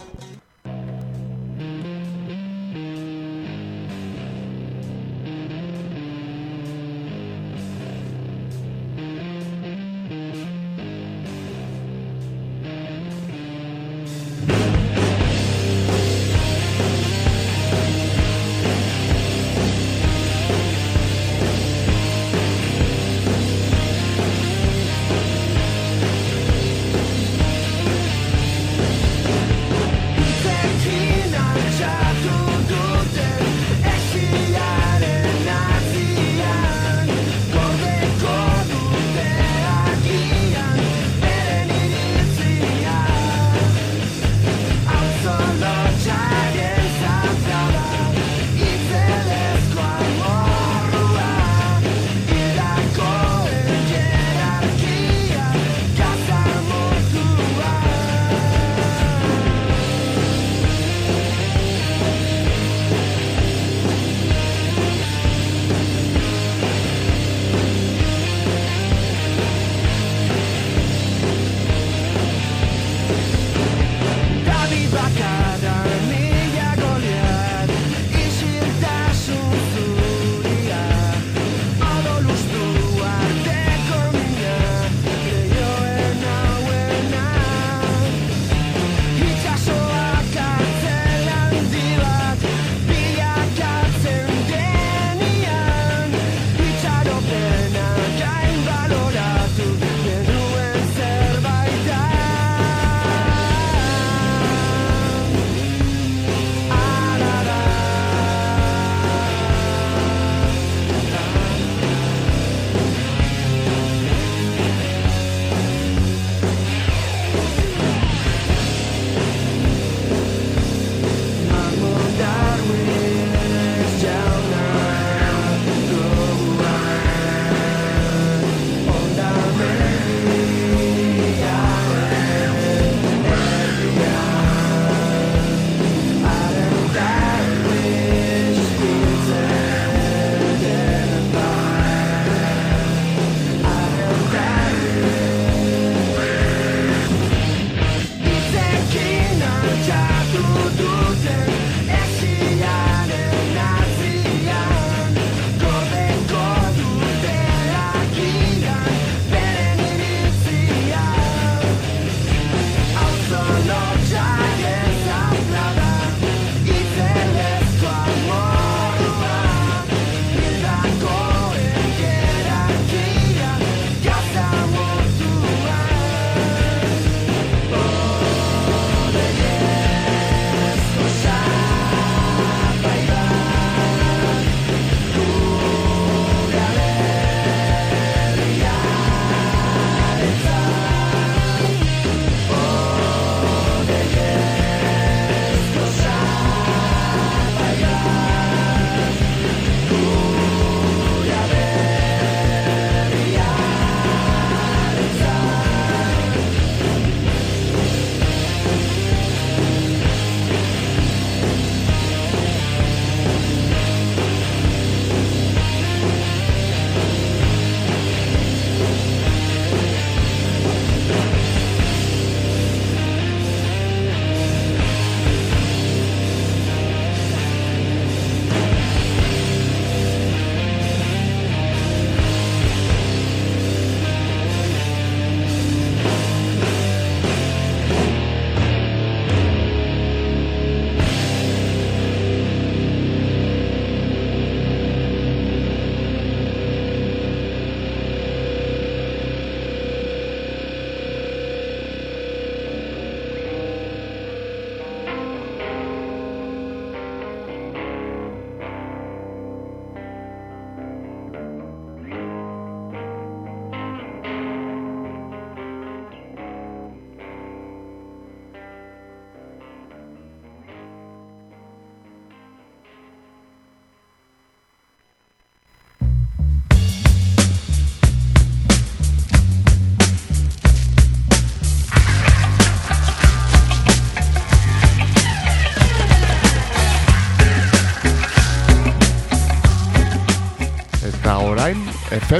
[SPEAKER 9] Go?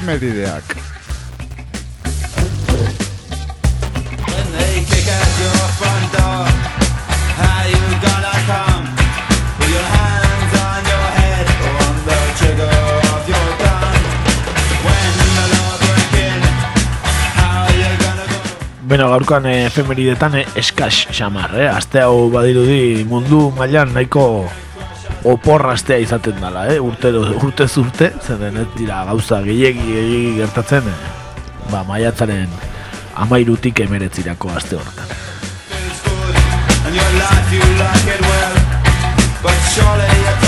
[SPEAKER 4] Beno, gaurkoan eh, efemeridetan eh, eskas xamar, eh? Aste hau badirudi mundu mailan nahiko opor astea izaten dala, eh? Urtero, urte, zeren ez dira gauza gehiegi gertatzen, eh? ba, maiatzaren amairutik emeretzirako aste horretan.
[SPEAKER 9] And your life you like it well, but surely your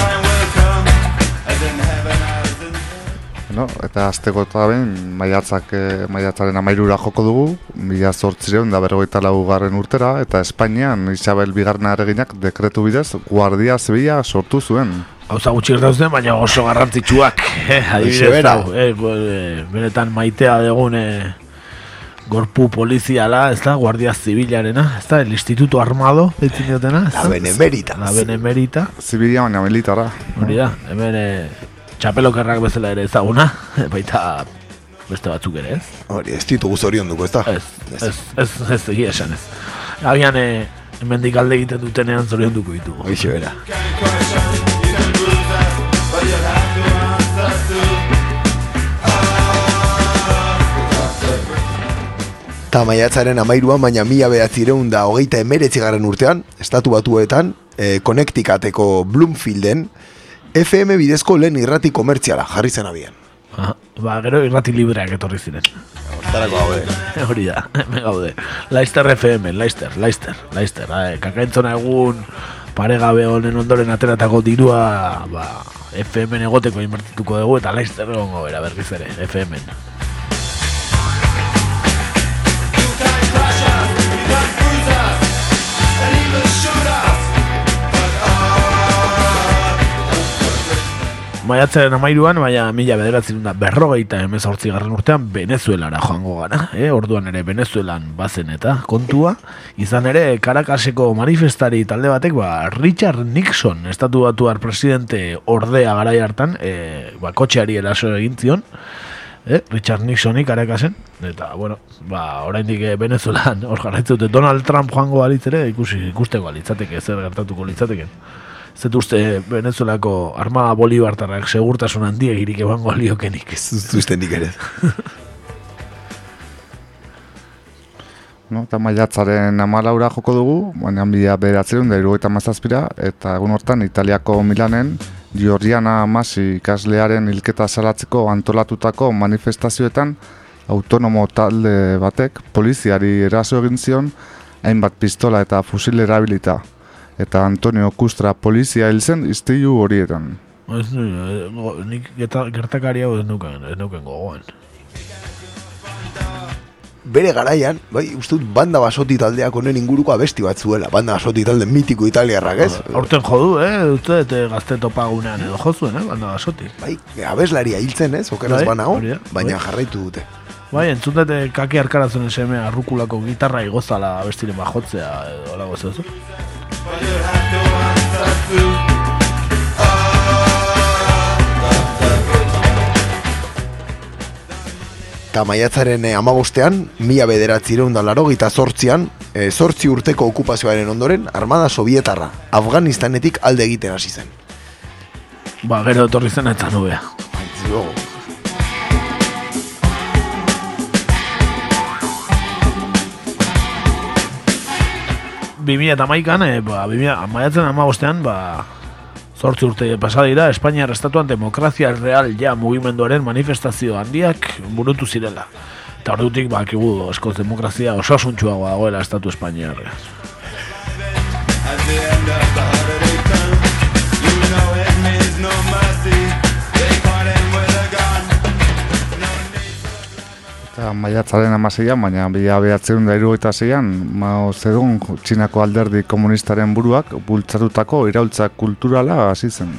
[SPEAKER 7] No, eta azteko eta behin, maiatzak, eh, maiatzaren amairura joko dugu, mila zortzireun da berrogeita laugarren urtera, eta Espainian Isabel Bigarren areginak dekretu bidez Guardia Zibila sortu zuen.
[SPEAKER 4] Gauza gutxi gertatzen, baina oso garrantzitsuak, eh? Adibidez, hau, eh? eh, benetan maitea degun eh, gorpu poliziala, ez da, guardia zibilarena, ez da, el instituto armado, deitzen diotena, ez
[SPEAKER 1] La
[SPEAKER 4] da?
[SPEAKER 1] benemérita.
[SPEAKER 4] La benemerita,
[SPEAKER 7] Zibila baina militara.
[SPEAKER 4] hori da, hemen eh, txapelokerrak bezala ere ezaguna, *laughs* baita beste batzuk ere, ez?
[SPEAKER 1] Hori, ez ditugu zorion dugu, ez da?
[SPEAKER 4] Ez, ez, ez, ez, egia esan ez. Agian, eh, hemendik alde egiten dutenean zorion duko ditugu.
[SPEAKER 1] Hoxe bera. Ta maiatzaren amairuan, baina mila behatzireun da hogeita emeretzigarren urtean, estatu batuetan, e, Connecticuteko Bloomfielden, FM bidezko lehen irrati komertziala jarri zen abian.
[SPEAKER 4] Ba, gero irrati libreak etorri ziren.
[SPEAKER 1] Hortarako hau, *laughs*
[SPEAKER 4] Hori da, hemen gaude. Leicester FM, Leicester, Leicester, Leicester. Eh, kakaintzona egun paregabe honen ondoren ateratako dirua ba, FM egoteko inbertituko dugu eta Leicester egongo bera berriz ere, FM. Maiatzaren amairuan, baina mila bederatzen da berrogeita emezortzi garren urtean Venezuelara joango gara, eh? orduan ere Venezuelan bazen eta kontua, izan ere Caracaseko manifestari talde batek, ba, Richard Nixon, estatu batuar presidente ordea garai hartan, eh, ba, kotxeari eraso egin zion, eh? Richard Nixoni Caracasen, eta, bueno, ba, oraindik eh, Venezuelan hor jarraitzen dute Donald Trump joango balitz ere, ikusi, ikusteko litzateke, zer gertatuko litzateke. Zet uste Venezuelako armada bolibartarrak segurtasun handia girik ebango liokenik.
[SPEAKER 1] Ez zuztenik ere. *laughs*
[SPEAKER 7] No, eta maiatzaren amalaura joko dugu, baina bila beratzerun da irugaita mazazpira, eta egun hortan Italiako Milanen, Giorgiana Masi ikaslearen hilketa salatzeko antolatutako manifestazioetan, autonomo talde batek poliziari eraso egin zion, hainbat pistola eta fusil erabilita. Eta Antonio Kustra polizia hil zen istilu horietan.
[SPEAKER 4] Ez, eh, go- nik gertakari hau ez nuken, ez nuken gogoan.
[SPEAKER 1] Bere garaian, bai, uste dut banda basoti taldeak honen inguruko abesti bat zuela. Banda basoti talde mitiko italiarrak, ez?
[SPEAKER 4] Aurten jodu, eh? Uste, eta gazte topagunean edo jozuen, eh? Banda basotik.
[SPEAKER 1] Bai, abeslaria hiltzen, ez? Okeraz
[SPEAKER 4] Bai,
[SPEAKER 1] banago, baina
[SPEAKER 4] bai.
[SPEAKER 1] jarraitu dute.
[SPEAKER 4] Bai, entzun dute kaki arkaratzen seme arrukulako gitarra igozala abestiren bajotzea edo lago ez
[SPEAKER 1] eta maiatzaren eh, amabostean, mila bederatzireun da laro gita zortzian, e, zortzi urteko okupazioaren ondoren, armada sovietarra, Afganistanetik alde egiten hasi zen.
[SPEAKER 4] Ba, gero etorri zen etzan hobea. 2008an, e, eh, ba, 2000, maiatzen amabostean, ba, zortzi urte pasadira, Espainiar Estatuan Demokrazia Real ja mugimenduaren manifestazio handiak burutu zirela. Eta ordutik, ba, kibu, eskoz demokrazia osasuntxua dagoela Estatu Espainiarrean.
[SPEAKER 7] Maiatzaren amaseian, baina bila behatzen da irugaita zeian, Mao Zedong Txinako alderdi komunistaren buruak bultzatutako iraultza kulturala hasi zen.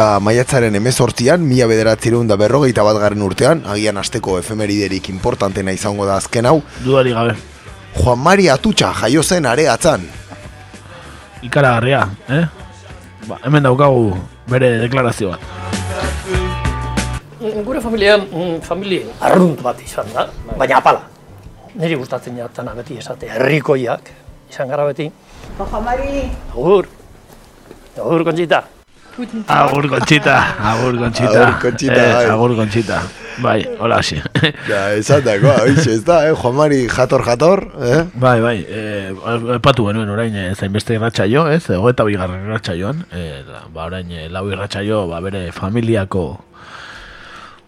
[SPEAKER 1] Eta maiatzaren emezortzian, mila bederatzireun da berrogeita bat garren urtean, agian asteko efemeriderik importantena izango da azken hau,
[SPEAKER 4] Dudari gabe.
[SPEAKER 1] Juan Mari Atutxa jaio zen areatzan.
[SPEAKER 4] Ikaragarria, eh? Ba, hemen daukagu bere deklarazio bat.
[SPEAKER 11] Gure familia, mm, familia arrunt bat izan da, baina apala. Niri gustatzen jatana beti esate, herrikoiak izan gara beti.
[SPEAKER 10] Juan Mari.
[SPEAKER 11] Agur. Agur, Conchita.
[SPEAKER 2] Tag.
[SPEAKER 4] Agur kontxita, agur kontxita.
[SPEAKER 1] Agur, Conchita,
[SPEAKER 4] eh,
[SPEAKER 1] bai.
[SPEAKER 4] agur kontxita. Bai, hola hasi.
[SPEAKER 1] Ja, esan dagoa, oixe, ez da, eh? Juan Mari jator jator, eh?
[SPEAKER 4] bai, bai, eh, epatu genuen orain eh, zainbeste irratsaio, ez? Hogeita bigarren irratsaioan, eh, ba orain eh, lau irratsaio, ba bere familiako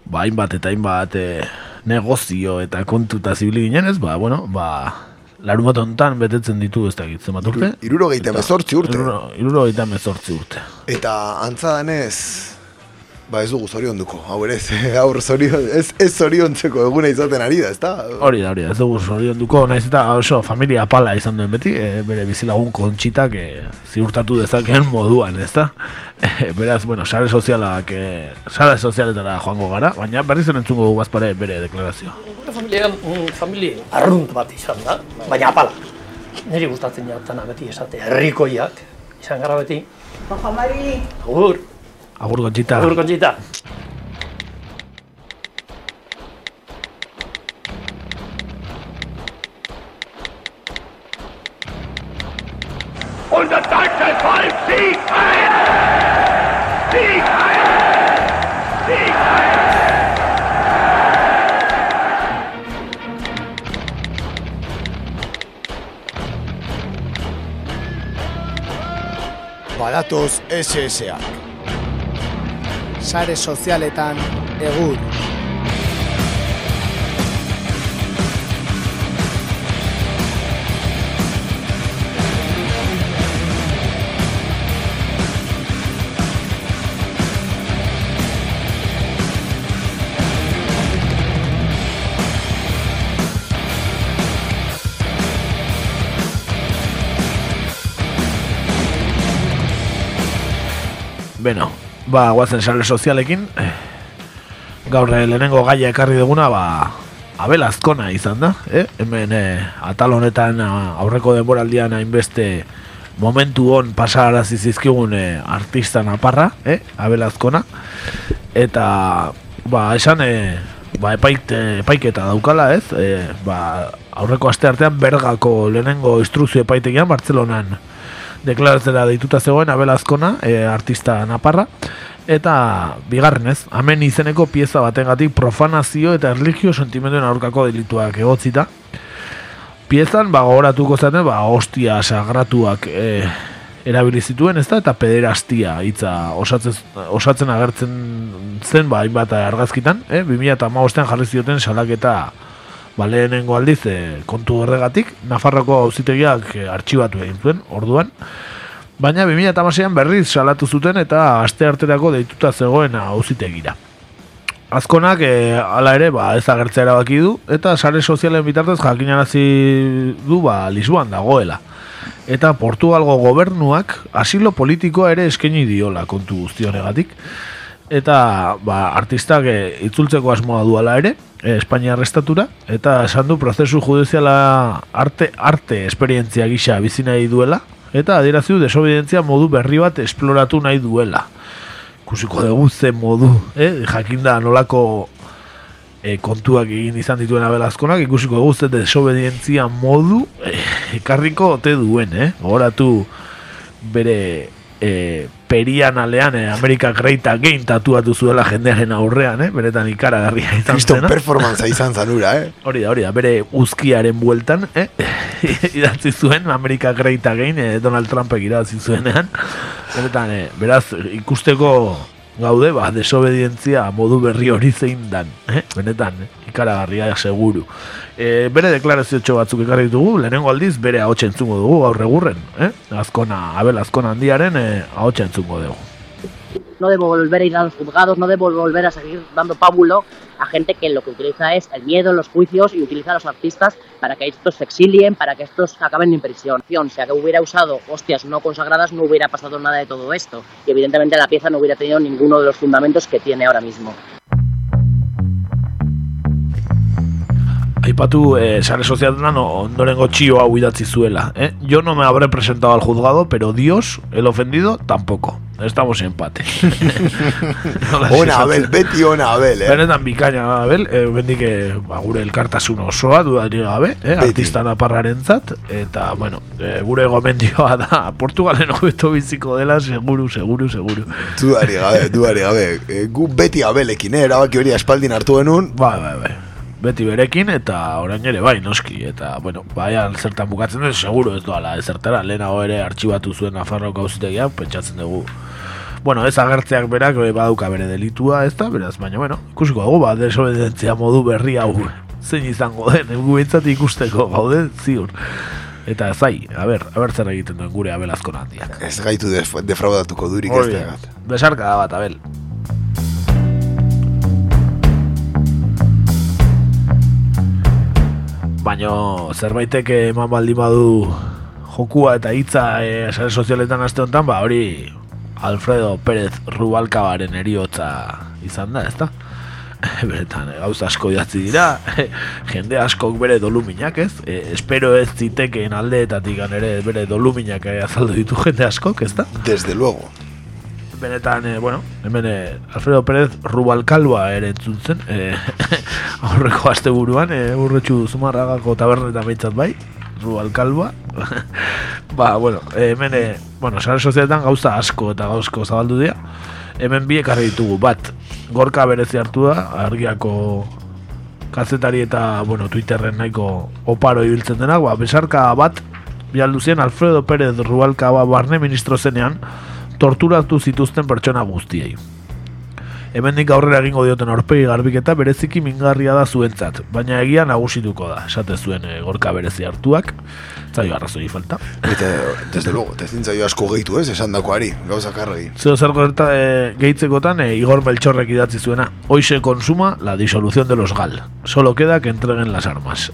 [SPEAKER 4] ba hainbat eta hainbat eh, negozio eta kontu eta zibili ginen, ez? Ba, bueno, ba larun bat hontan betetzen ditu ez dakit zenbat urte.
[SPEAKER 1] Irurogeita emezortzi urte.
[SPEAKER 4] Iruro- Irurogeita emezortzi urte.
[SPEAKER 1] Eta antza danez, ba ez dugu zorionduko, hau ere, aur *laughs* zorion, ez, ez zoriontzeko eguna izaten ari da, ez da?
[SPEAKER 4] Hori da, hori da, ez dugu zorion duko, naiz eta oso familia pala izan duen beti, e, bere bizilagun kontxitak e, ziurtatu dezakeen moduan, ez da? E, beraz, bueno, sare sozialak, e, sare sozialetara joango gara, baina berriz entzungo dugu bazpare bere deklarazioa.
[SPEAKER 11] Gure familia, mm, familia arrunt bat izan da, baina apala. Niri gustatzen jatana beti esate, herrikoiak izan gara beti.
[SPEAKER 10] Juan Mari.
[SPEAKER 11] Agur.
[SPEAKER 4] Agur kontxita.
[SPEAKER 11] Agur, Conchita.
[SPEAKER 3] Und das deutsche Volk Sieg ein! Sieg ein! Sieg ein!
[SPEAKER 1] Badatoz SSA.
[SPEAKER 12] Sare sozialetan egur.
[SPEAKER 4] Beno, ba, guazen sare sozialekin, eh, gaur eh, lehenengo gaia ekarri duguna, ba, Abel Azkona izan da, eh? hemen eh, atal honetan ah, aurreko denboraldian hainbeste momentu hon pasarazi zizkigun eh, artista naparra, eh? Abel Azkona, eta ba, esan eh, ba, epait, eh, epaiketa daukala ez, eh, ba, aurreko aste artean bergako lehenengo instrukzio epaitegian Bartzelonan deklaratzera deituta zegoen Abel Azkona, e, artista naparra, eta bigarrenez, amen izeneko pieza batengatik profanazio eta erligio sentimenduen aurkako delituak egotzita. Piezan, ba, gogoratuko zaten, ba, ostia sagratuak e, erabili zituen, ez da, eta pederastia hitza osatzen, osatzen agertzen zen, ba, hainbat argazkitan, e, 2008an jarri zioten salaketa ba, lehenengo aldiz e, kontu horregatik, Nafarroko auzitegiak e, artxibatu egin zuen, orduan, baina 2008an berriz salatu zuten eta aste arterako deituta zegoen auzitegira. Azkonak e, hala ere ba, ez agertzea erabaki du eta sare sozialen bitartez jakinarazi du ba, Lisboan dagoela. Eta Portugalgo gobernuak asilo politikoa ere eskaini diola kontu guzti honegatik. Eta ba, artistak e, itzultzeko asmoa duala ere, e, Espainia arrestatura, eta esan du prozesu judiziala arte, arte esperientzia gisa bizi nahi duela, eta adierazi du desobedientzia modu berri bat esploratu nahi duela. Ikusiko dugu ze modu, eh? jakinda nolako e, kontuak egin izan dituen abelazkonak, ikusiko dugu ze desobedientzia modu ekarriko ote duen, eh? Gogoratu bere e, perian alean e, America Great Again tatuatu zuela jendearen aurrean, eh? beretan ikaragarria izan
[SPEAKER 1] Kriston
[SPEAKER 4] zena.
[SPEAKER 1] performance izan zanura, eh? *laughs*
[SPEAKER 4] Hori da, hori da, bere uzkiaren bueltan, eh? *laughs* idatzi zuen America Great Again, eh, Donald Trumpek idatzi zuenean. Benetan, eh, beraz, ikusteko gaude, ba, desobedientzia modu berri hori zein dan, eh? Benetan, eh? ikaragarria seguru. E, bere deklarazio batzuk ekarri ditugu, lehenengo aldiz bere ahotsa entzungo dugu gaur egurren, eh? Azkona, Abel Azkona handiaren eh, ahotsa entzungo dugu.
[SPEAKER 13] No debo volver a ir a los juzgados, no debo volver a seguir dando pábulo a gente que lo que utiliza es el miedo, los juicios y utiliza a los artistas para que estos se exilien, para que estos acaben en prisión. O sea, que hubiera usado hostias no consagradas no hubiera pasado nada de todo esto y evidentemente la pieza no hubiera tenido ninguno de los fundamentos que tiene ahora mismo.
[SPEAKER 4] Aipatu eh, sare sozialetan ondorengo txio hau idatzi zuela. Eh? Yo no me habré presentado al juzgado, pero Dios, el ofendido, tampoco. Estamos en empate. *laughs*
[SPEAKER 1] Ona. Abel, beti ona Abel, eh?
[SPEAKER 4] Benetan bikaina Abel, eh, bendik eh, ba, gure elkartasun osoa dudarik gabe, eh, artista naparrarentzat eta bueno, eh, gure gomendioa da Portugalen hobeto biziko dela seguru, seguru, seguru.
[SPEAKER 1] Dudari gabe, dudari gabe. E, gu beti Abelekin, eh? Erabaki hori aspaldin hartu genuen.
[SPEAKER 4] Bai, bai, bai. Beti berekin eta orain ere bai, noski eta bueno, baia zertan bukatzen dut, seguro ez doala ezertara, lehenago ere artxibatu zuen Nafarroko auzitegian, pentsatzen dugu Bueno, ez agertzeak berak eh, badauka bere delitua, ez da, beraz, baina, bueno, ikusiko dugu, ba, desobedentzia modu berri hau *laughs* zein izango den, gu behintzat ikusteko gaude, ziur. Eta zai, a ber, a ber zer egiten duen gure abelazko handiak.
[SPEAKER 1] Ez gaitu def defraudatuko durik ez tegat.
[SPEAKER 4] besarka da bat, abel. Baino zerbaitek eman baldin badu jokua eta hitza e, sare sozialetan aste honetan, ba hori Alfredo Pérez Rubalcabaren eriotza izan da, ezta? *laughs* Beretan, eh, gauza asko idatzi dira, *laughs* jende askok bere doluminak, ez? E, espero ez zitekeen aldeetatik ere bere doluminak azaldu ditu jende askok, ezta?
[SPEAKER 1] Desde luego.
[SPEAKER 4] Benetan, eh, bueno, hemen eh, Alfredo Pérez Rubalcalba ere entzun zen, eh, *laughs* aurreko asteburuan, eh, urretxu zumarragako tabernetan behintzat bai, Rubalcalba. *laughs* ba, bueno, hemen, eh, bueno, sare sozialetan gauza asko eta gauzko zabaldu dira. Hemen bi ekarri ditugu, bat, gorka berezi hartu da, argiako kazetari eta, bueno, Twitterren nahiko oparo ibiltzen denak, ba, besarka bat, bialdu zien Alfredo Pérez Rubalcaba barne ministro zenean, torturatu zituzten pertsona guztiei. Hemendik aurrera egingo dioten aurpegi garbiketa bereziki mingarria da zuentzat, baina egia nagusituko da, esate zuen e, gorka berezi hartuak, zaio arrazoi falta.
[SPEAKER 1] Eta, desde luego, te zintzaio asko gehitu ez, esan dakoari, gauza karregi.
[SPEAKER 4] Zeo zer gerta e, gehitzekotan e, Igor Melchorrek idatzi zuena Hoy se consuma la disolución de los GAL Solo queda que entreguen las armas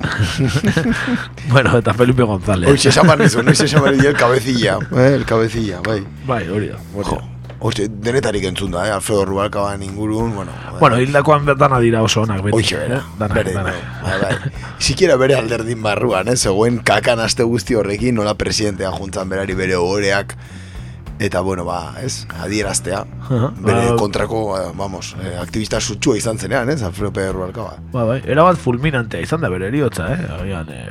[SPEAKER 4] *laughs* Bueno, eta Felipe González
[SPEAKER 1] Hoy se llaman eso, no se llaman el cabecilla, eh, el cabecilla, bai.
[SPEAKER 4] Bai, hori da
[SPEAKER 1] Jo, Hoxe, denetarik entzun da, eh? Alfredo Rubalcaban ingurun, bueno...
[SPEAKER 4] Bueno, hildakoan dana dira oso onak beti
[SPEAKER 1] Hoxe, bera,
[SPEAKER 4] eh? Danak,
[SPEAKER 1] bere,
[SPEAKER 4] danak.
[SPEAKER 1] bai, bai. Sikiera bere alderdin barruan, eh? Zegoen kakan aste guzti horrekin, nola presidentea juntzan berari bere ohoreak, eta, bueno, ba, ez, adieraztea,
[SPEAKER 4] Aha,
[SPEAKER 1] bere
[SPEAKER 4] ba-
[SPEAKER 1] kontrako, eh, vamos, eh, aktivista sutsua izan zenean, ez, Alfredo Pérez Rubalcaba.
[SPEAKER 4] Ba, bai, erabat fulminantea izan da bere eriotza, eh? Agian, eh,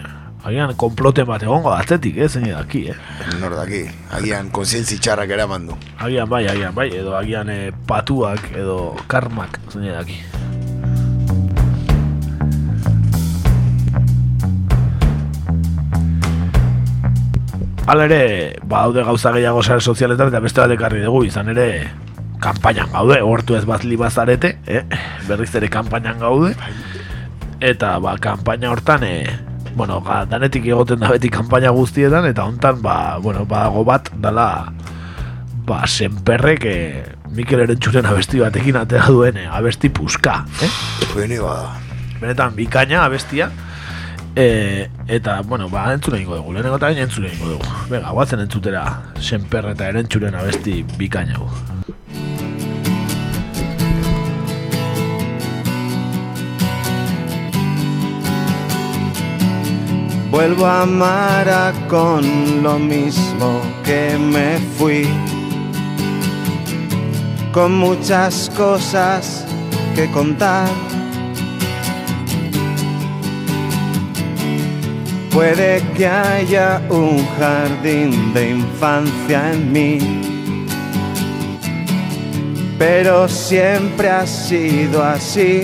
[SPEAKER 4] agian konploten bat egongo atzetik, eh? Zein daki, eh?
[SPEAKER 1] Nor daki, agian konsientzi txarrak eraman du.
[SPEAKER 4] Agian bai, agian bai, edo agian eh, patuak, edo karmak, zein daki. Hala ere, badaude gauza gehiago sare sozialetan eta beste bat ekarri dugu, izan ere, kanpainan gaude, hortu ez bat libazarete, eh? berriz ere kanpainan gaude, eta ba, kanpaina hortan, eh, bueno, ga, danetik egoten da beti kanpaina guztietan, eta hontan, ba, bueno, badago bat, dala, ba, senperrek, eh, Mikel Erentxuren abesti batekin atera duen eh, abesti puska, eh?
[SPEAKER 1] Bene bada.
[SPEAKER 4] Benetan, bikaina abestia, e, eta, bueno, ba, entzun egingo dugu, lehenengo eta entzun egingo dugu. Bega, guatzen entzutera, senper eta erentxuren abesti bikaina gu.
[SPEAKER 14] Vuelvo a amar con lo mismo que me fui, con muchas cosas que contar. Puede que haya un jardín de infancia en mí, pero siempre ha sido así.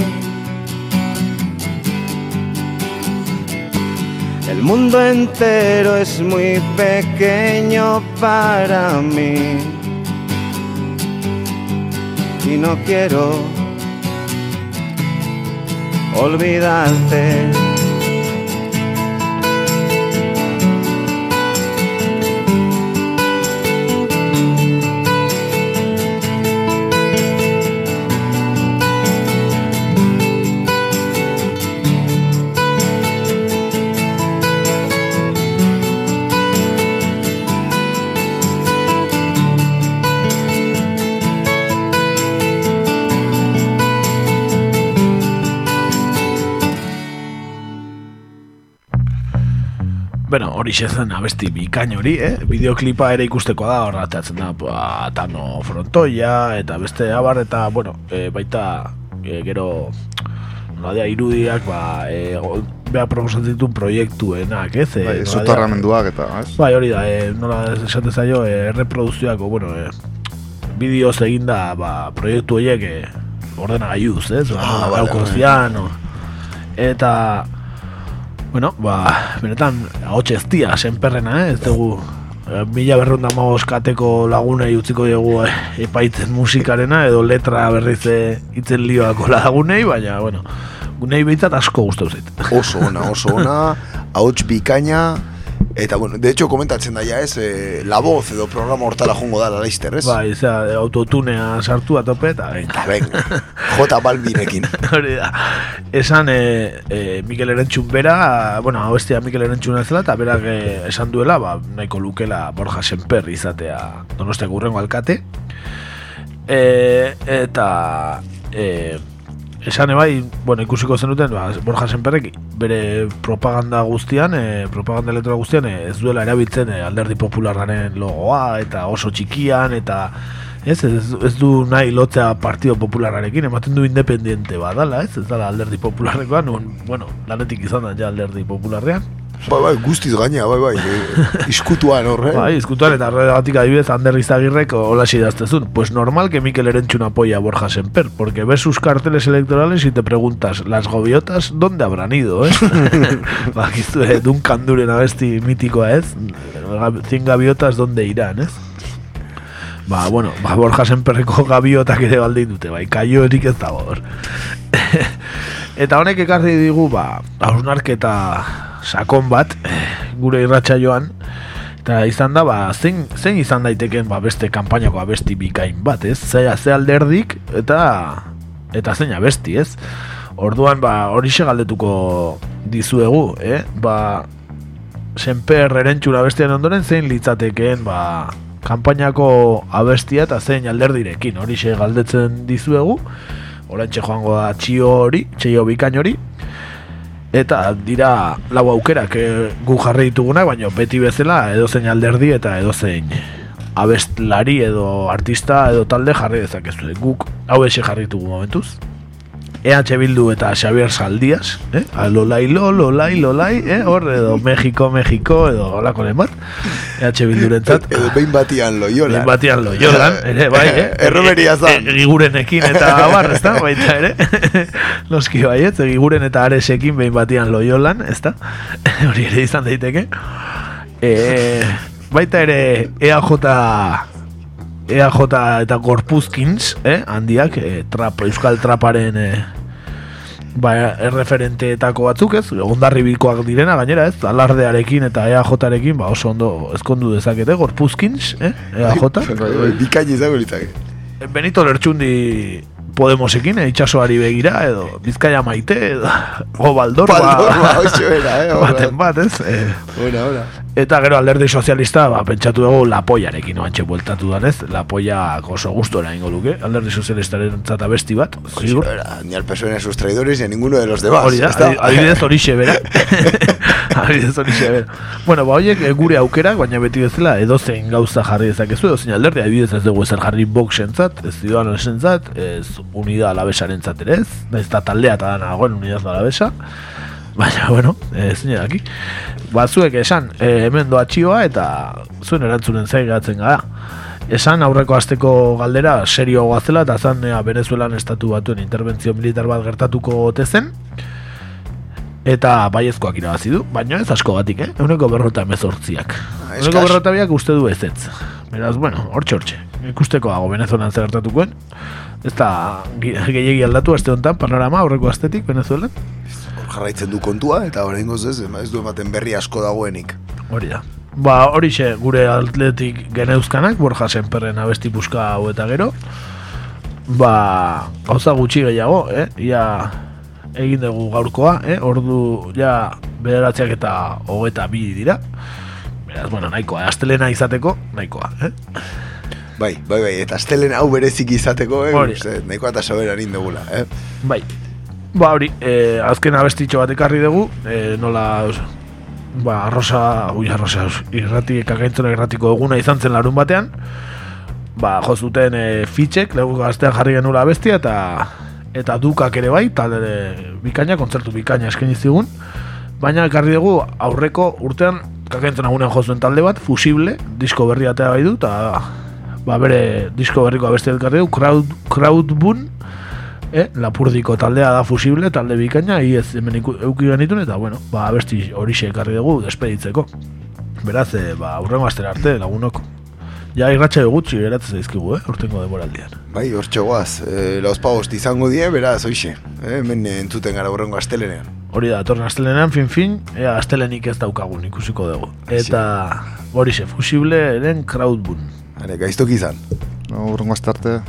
[SPEAKER 14] El mundo entero es muy pequeño para mí y no quiero olvidarte.
[SPEAKER 4] Hori *laughs* zen abesti bikain hori, eh? Bideoklipa ere ikusteko da, horra teatzen da, ba, Tano Frontoia, eta beste abar, eta, bueno, e, baita, e, gero, nola irudiak, ba, e, go- beha proposatzen dituen proiektuenak, ez? E,
[SPEAKER 7] Bai, soterramenduak eta, ez?
[SPEAKER 4] Bai, hori da, e, nola esate zaio, e, erreproduzioako, bueno, e, bideoz eginda, ba, proiektu horiek e, ordena gaiuz, ez? Ba,
[SPEAKER 1] Ah,
[SPEAKER 4] nola
[SPEAKER 1] vale, vale.
[SPEAKER 4] eta, bueno, ba, benetan, ahots ez dia, senperrena, eh? ez dugu, e, mila berrunda kateko lagunei utziko dugu e, epaitzen musikarena, edo letra berriz e, itzen lioako lagunei, baina, bueno, gunei behitzat asko gustau zait.
[SPEAKER 1] Oso ona, oso ona, ahots bikaina, eta, bueno, de hecho, komentatzen daia ez, eh, la voz edo programa hortara jongo da, laizter, ez?
[SPEAKER 4] Bai, zera, autotunea sartu atope eta venga.
[SPEAKER 1] venga. J Balbinekin. *laughs*
[SPEAKER 4] Hori da. Esan e, e, Mikel Erentxun bera, bueno, bestia Mikel Erentxun ez eta berak e, esan duela, ba, nahiko lukela Borja Semper izatea donostiak urrengo alkate. E, eta e, esan ebai, bueno, ikusiko zenuten, ba, Borja Semperrek bere propaganda guztian, e, propaganda elektroa guztian, e, ez duela erabiltzen e, alderdi popularraren logoa, eta oso txikian, eta ez, ez, ez du nahi lotzea Partido Popularrarekin, ematen du independiente badala, ez, ez dala alderdi popularrekoa, nun, bueno, lanetik izan da ja alderdi popularrean,
[SPEAKER 1] Bai, bai, guztiz gaina, bai, bai, eh, *laughs* iskutuan horre.
[SPEAKER 4] Bai, izkutuan eta horregatik adibidez Ander Izagirrek hola idaztezun. Pues normal que Mikel Erenchun apoya a Borja Semper, porque ves sus carteles electorales y te preguntas, las gaviotas, ¿dónde habrán ido, eh? *laughs* *laughs* Bakizu, eh, Duncan Duren abesti mitikoa, ez? Cien gaviotas, ¿dónde irán, ez? Ba, bueno, ba, Borja Semperreko gaviotak ere baldin dute, bai, kaio erik ez dago hor. Eta honek ekarri digu, ba, hausnarketa sakon bat, gure irratxa joan, eta izan da, ba, zein, zein izan daiteken ba, beste kanpainako abesti bikain bat, ez? Ze, ze alderdik, eta eta zein abesti, ez? Orduan, ba, hori galdetuko dizuegu, eh? Ba, senper erentxura bestian ondoren zein litzatekeen, ba, kanpainako abestia eta zein alderdirekin, hori galdetzen dizuegu, orantxe joango da txio hori, txio bikain hori, eta dira lau aukerak eh, gu jarri ditugunak, baina beti bezala edozein alderdi eta edozein abestlari edo artista edo talde jarri dezakezu. Guk hau jarri ditugu momentuz. EH Bildu eta Xavier Saldias, eh? Lolai lo, lolai, lolai, eh? Hor, edo México, México, edo holako bat. EH Bildurentzat.
[SPEAKER 1] Edo behin batian loiola.
[SPEAKER 4] Behin batian loiolan, *laughs* ere, bai, eh? *laughs*
[SPEAKER 1] Erromeria zan.
[SPEAKER 4] E- e- eta *laughs* abar, ez da, baita ere. Noski baiet, giguren eta aresekin behin batian loiolan, ez da? Hori ere izan daiteke. E, baita ere EAJ EAJ eta Gorpuzkins, eh, handiak, eh, trap, euskal traparen eh, ba, erreferenteetako batzuk ez, ondarribikoak direna gainera ez, alardearekin eta EAJarekin ba, oso ondo ezkondu dezakete, Gorpuzkins, eh, EAJ.
[SPEAKER 1] Bikain izango litzake.
[SPEAKER 4] Benito Lertxundi Podemosekin, eh, itxasoari begira, edo Bizkaia maite, edo o Baldorba,
[SPEAKER 1] Baldorba, hoxe *laughs* bera, eh,
[SPEAKER 4] baten bat, ez? Eh,
[SPEAKER 1] Ona, ona.
[SPEAKER 4] Eta gero alderdi sozialista, ba, pentsatu dugu lapoiarekin oantxe bueltatu danez, lapoia oso gustora ingo luke, alderdi sozialistaren zata besti bat, zigur.
[SPEAKER 1] Era, ni al PSOE sus traidores ni a ninguno de los demás.
[SPEAKER 4] Hori da, adibidez horixe bera. *laughs* adibidez horixe bera. Bueno, ba, horiek eh, gure aukerak, baina beti bezala edozein gauza jarri dezakezu, edozein alderdi, adibidez ez dugu ezer jarri boxentzat, ez ziudadanosentzat, ez unida alabesarentzat ere ez, ez da taldea eta dana dagoen unidad alabesa, baina, bueno, ez zine daki. Ba, zuek esan, e, hemen doa txioa eta zuen erantzunen zaigatzen gara. Esan aurreko asteko galdera serio goazela eta zan ea Venezuelan estatu batuen interbentzio militar bat gertatuko ote zen eta baiezkoak irabazi du, baina ez asko batik, eh? Euneko berrota emezortziak.
[SPEAKER 1] Ah,
[SPEAKER 4] Euneko berrota biak uste du ez ez. Beraz, bueno, hortxe hortxe. Ikusteko dago Venezuelan zer gertatukoen. Ez da gi- gehiegi aldatu aste honetan panorama aurreko astetik Venezuelan.
[SPEAKER 1] Hor jarraitzen du kontua, eta oraingoz ez, ez du ematen berri asko dagoenik.
[SPEAKER 4] Hori da. Ba, horixe gure atletik geneuzkanak, Borja Senperren abesti puska hau eta gero. Ba, gauza gutxi gehiago, eh? Ia egin dugu gaurkoa, eh? Ordu, ja, bederatziak eta hogeta bi dira. Beraz, bueno, nahikoa, astelena izateko, nahikoa, eh?
[SPEAKER 1] Bai, bai, bai, eta astelen hau berezik izateko, eh? Uste, nahikoa eta soberan indegula, eh?
[SPEAKER 4] Bai. Ba, hori, eh, azken abestitxo bat ekarri dugu, eh, nola ba, arrosa, ui, arrosa, irrati, kakaintzona irratiko eguna izan zen larun batean, ba, jo zuten e, fitxek, lehu gaztean jarri genula bestia, eta eta dukak ere bai, talde bikaina, kontzertu bikaina eskaini zigun, baina ekarri dugu aurreko urtean kakaintzona egunean jo zuen talde bat, fusible, disko berri atea bai du, eta ba, bere disko berriko abestia ekarri dugu, crowd, crowdbun, eh, lapurdiko taldea da fusible, talde bikaina, iez hemen iku- euki genitun, eta bueno, ba, abesti horixe ekarri dugu despeditzeko. Beraz, eh, ba, aurrengo astera arte, lagunok. Ja, irratxe gutxi geratzen zaizkigu, eh, urtengo demoraldian.
[SPEAKER 1] Bai, hortxe goaz, e, lauzpagost izango die, beraz, oixe, eh, hemen entzuten gara urrengo astelenean.
[SPEAKER 4] Hori da, torren astelenean, fin fin, ea astelenik ez daukagun ikusiko dugu. Eta horixe, fusible eren crowdbun.
[SPEAKER 1] Hare, gaiztok izan.
[SPEAKER 7] No, urrengo astarte.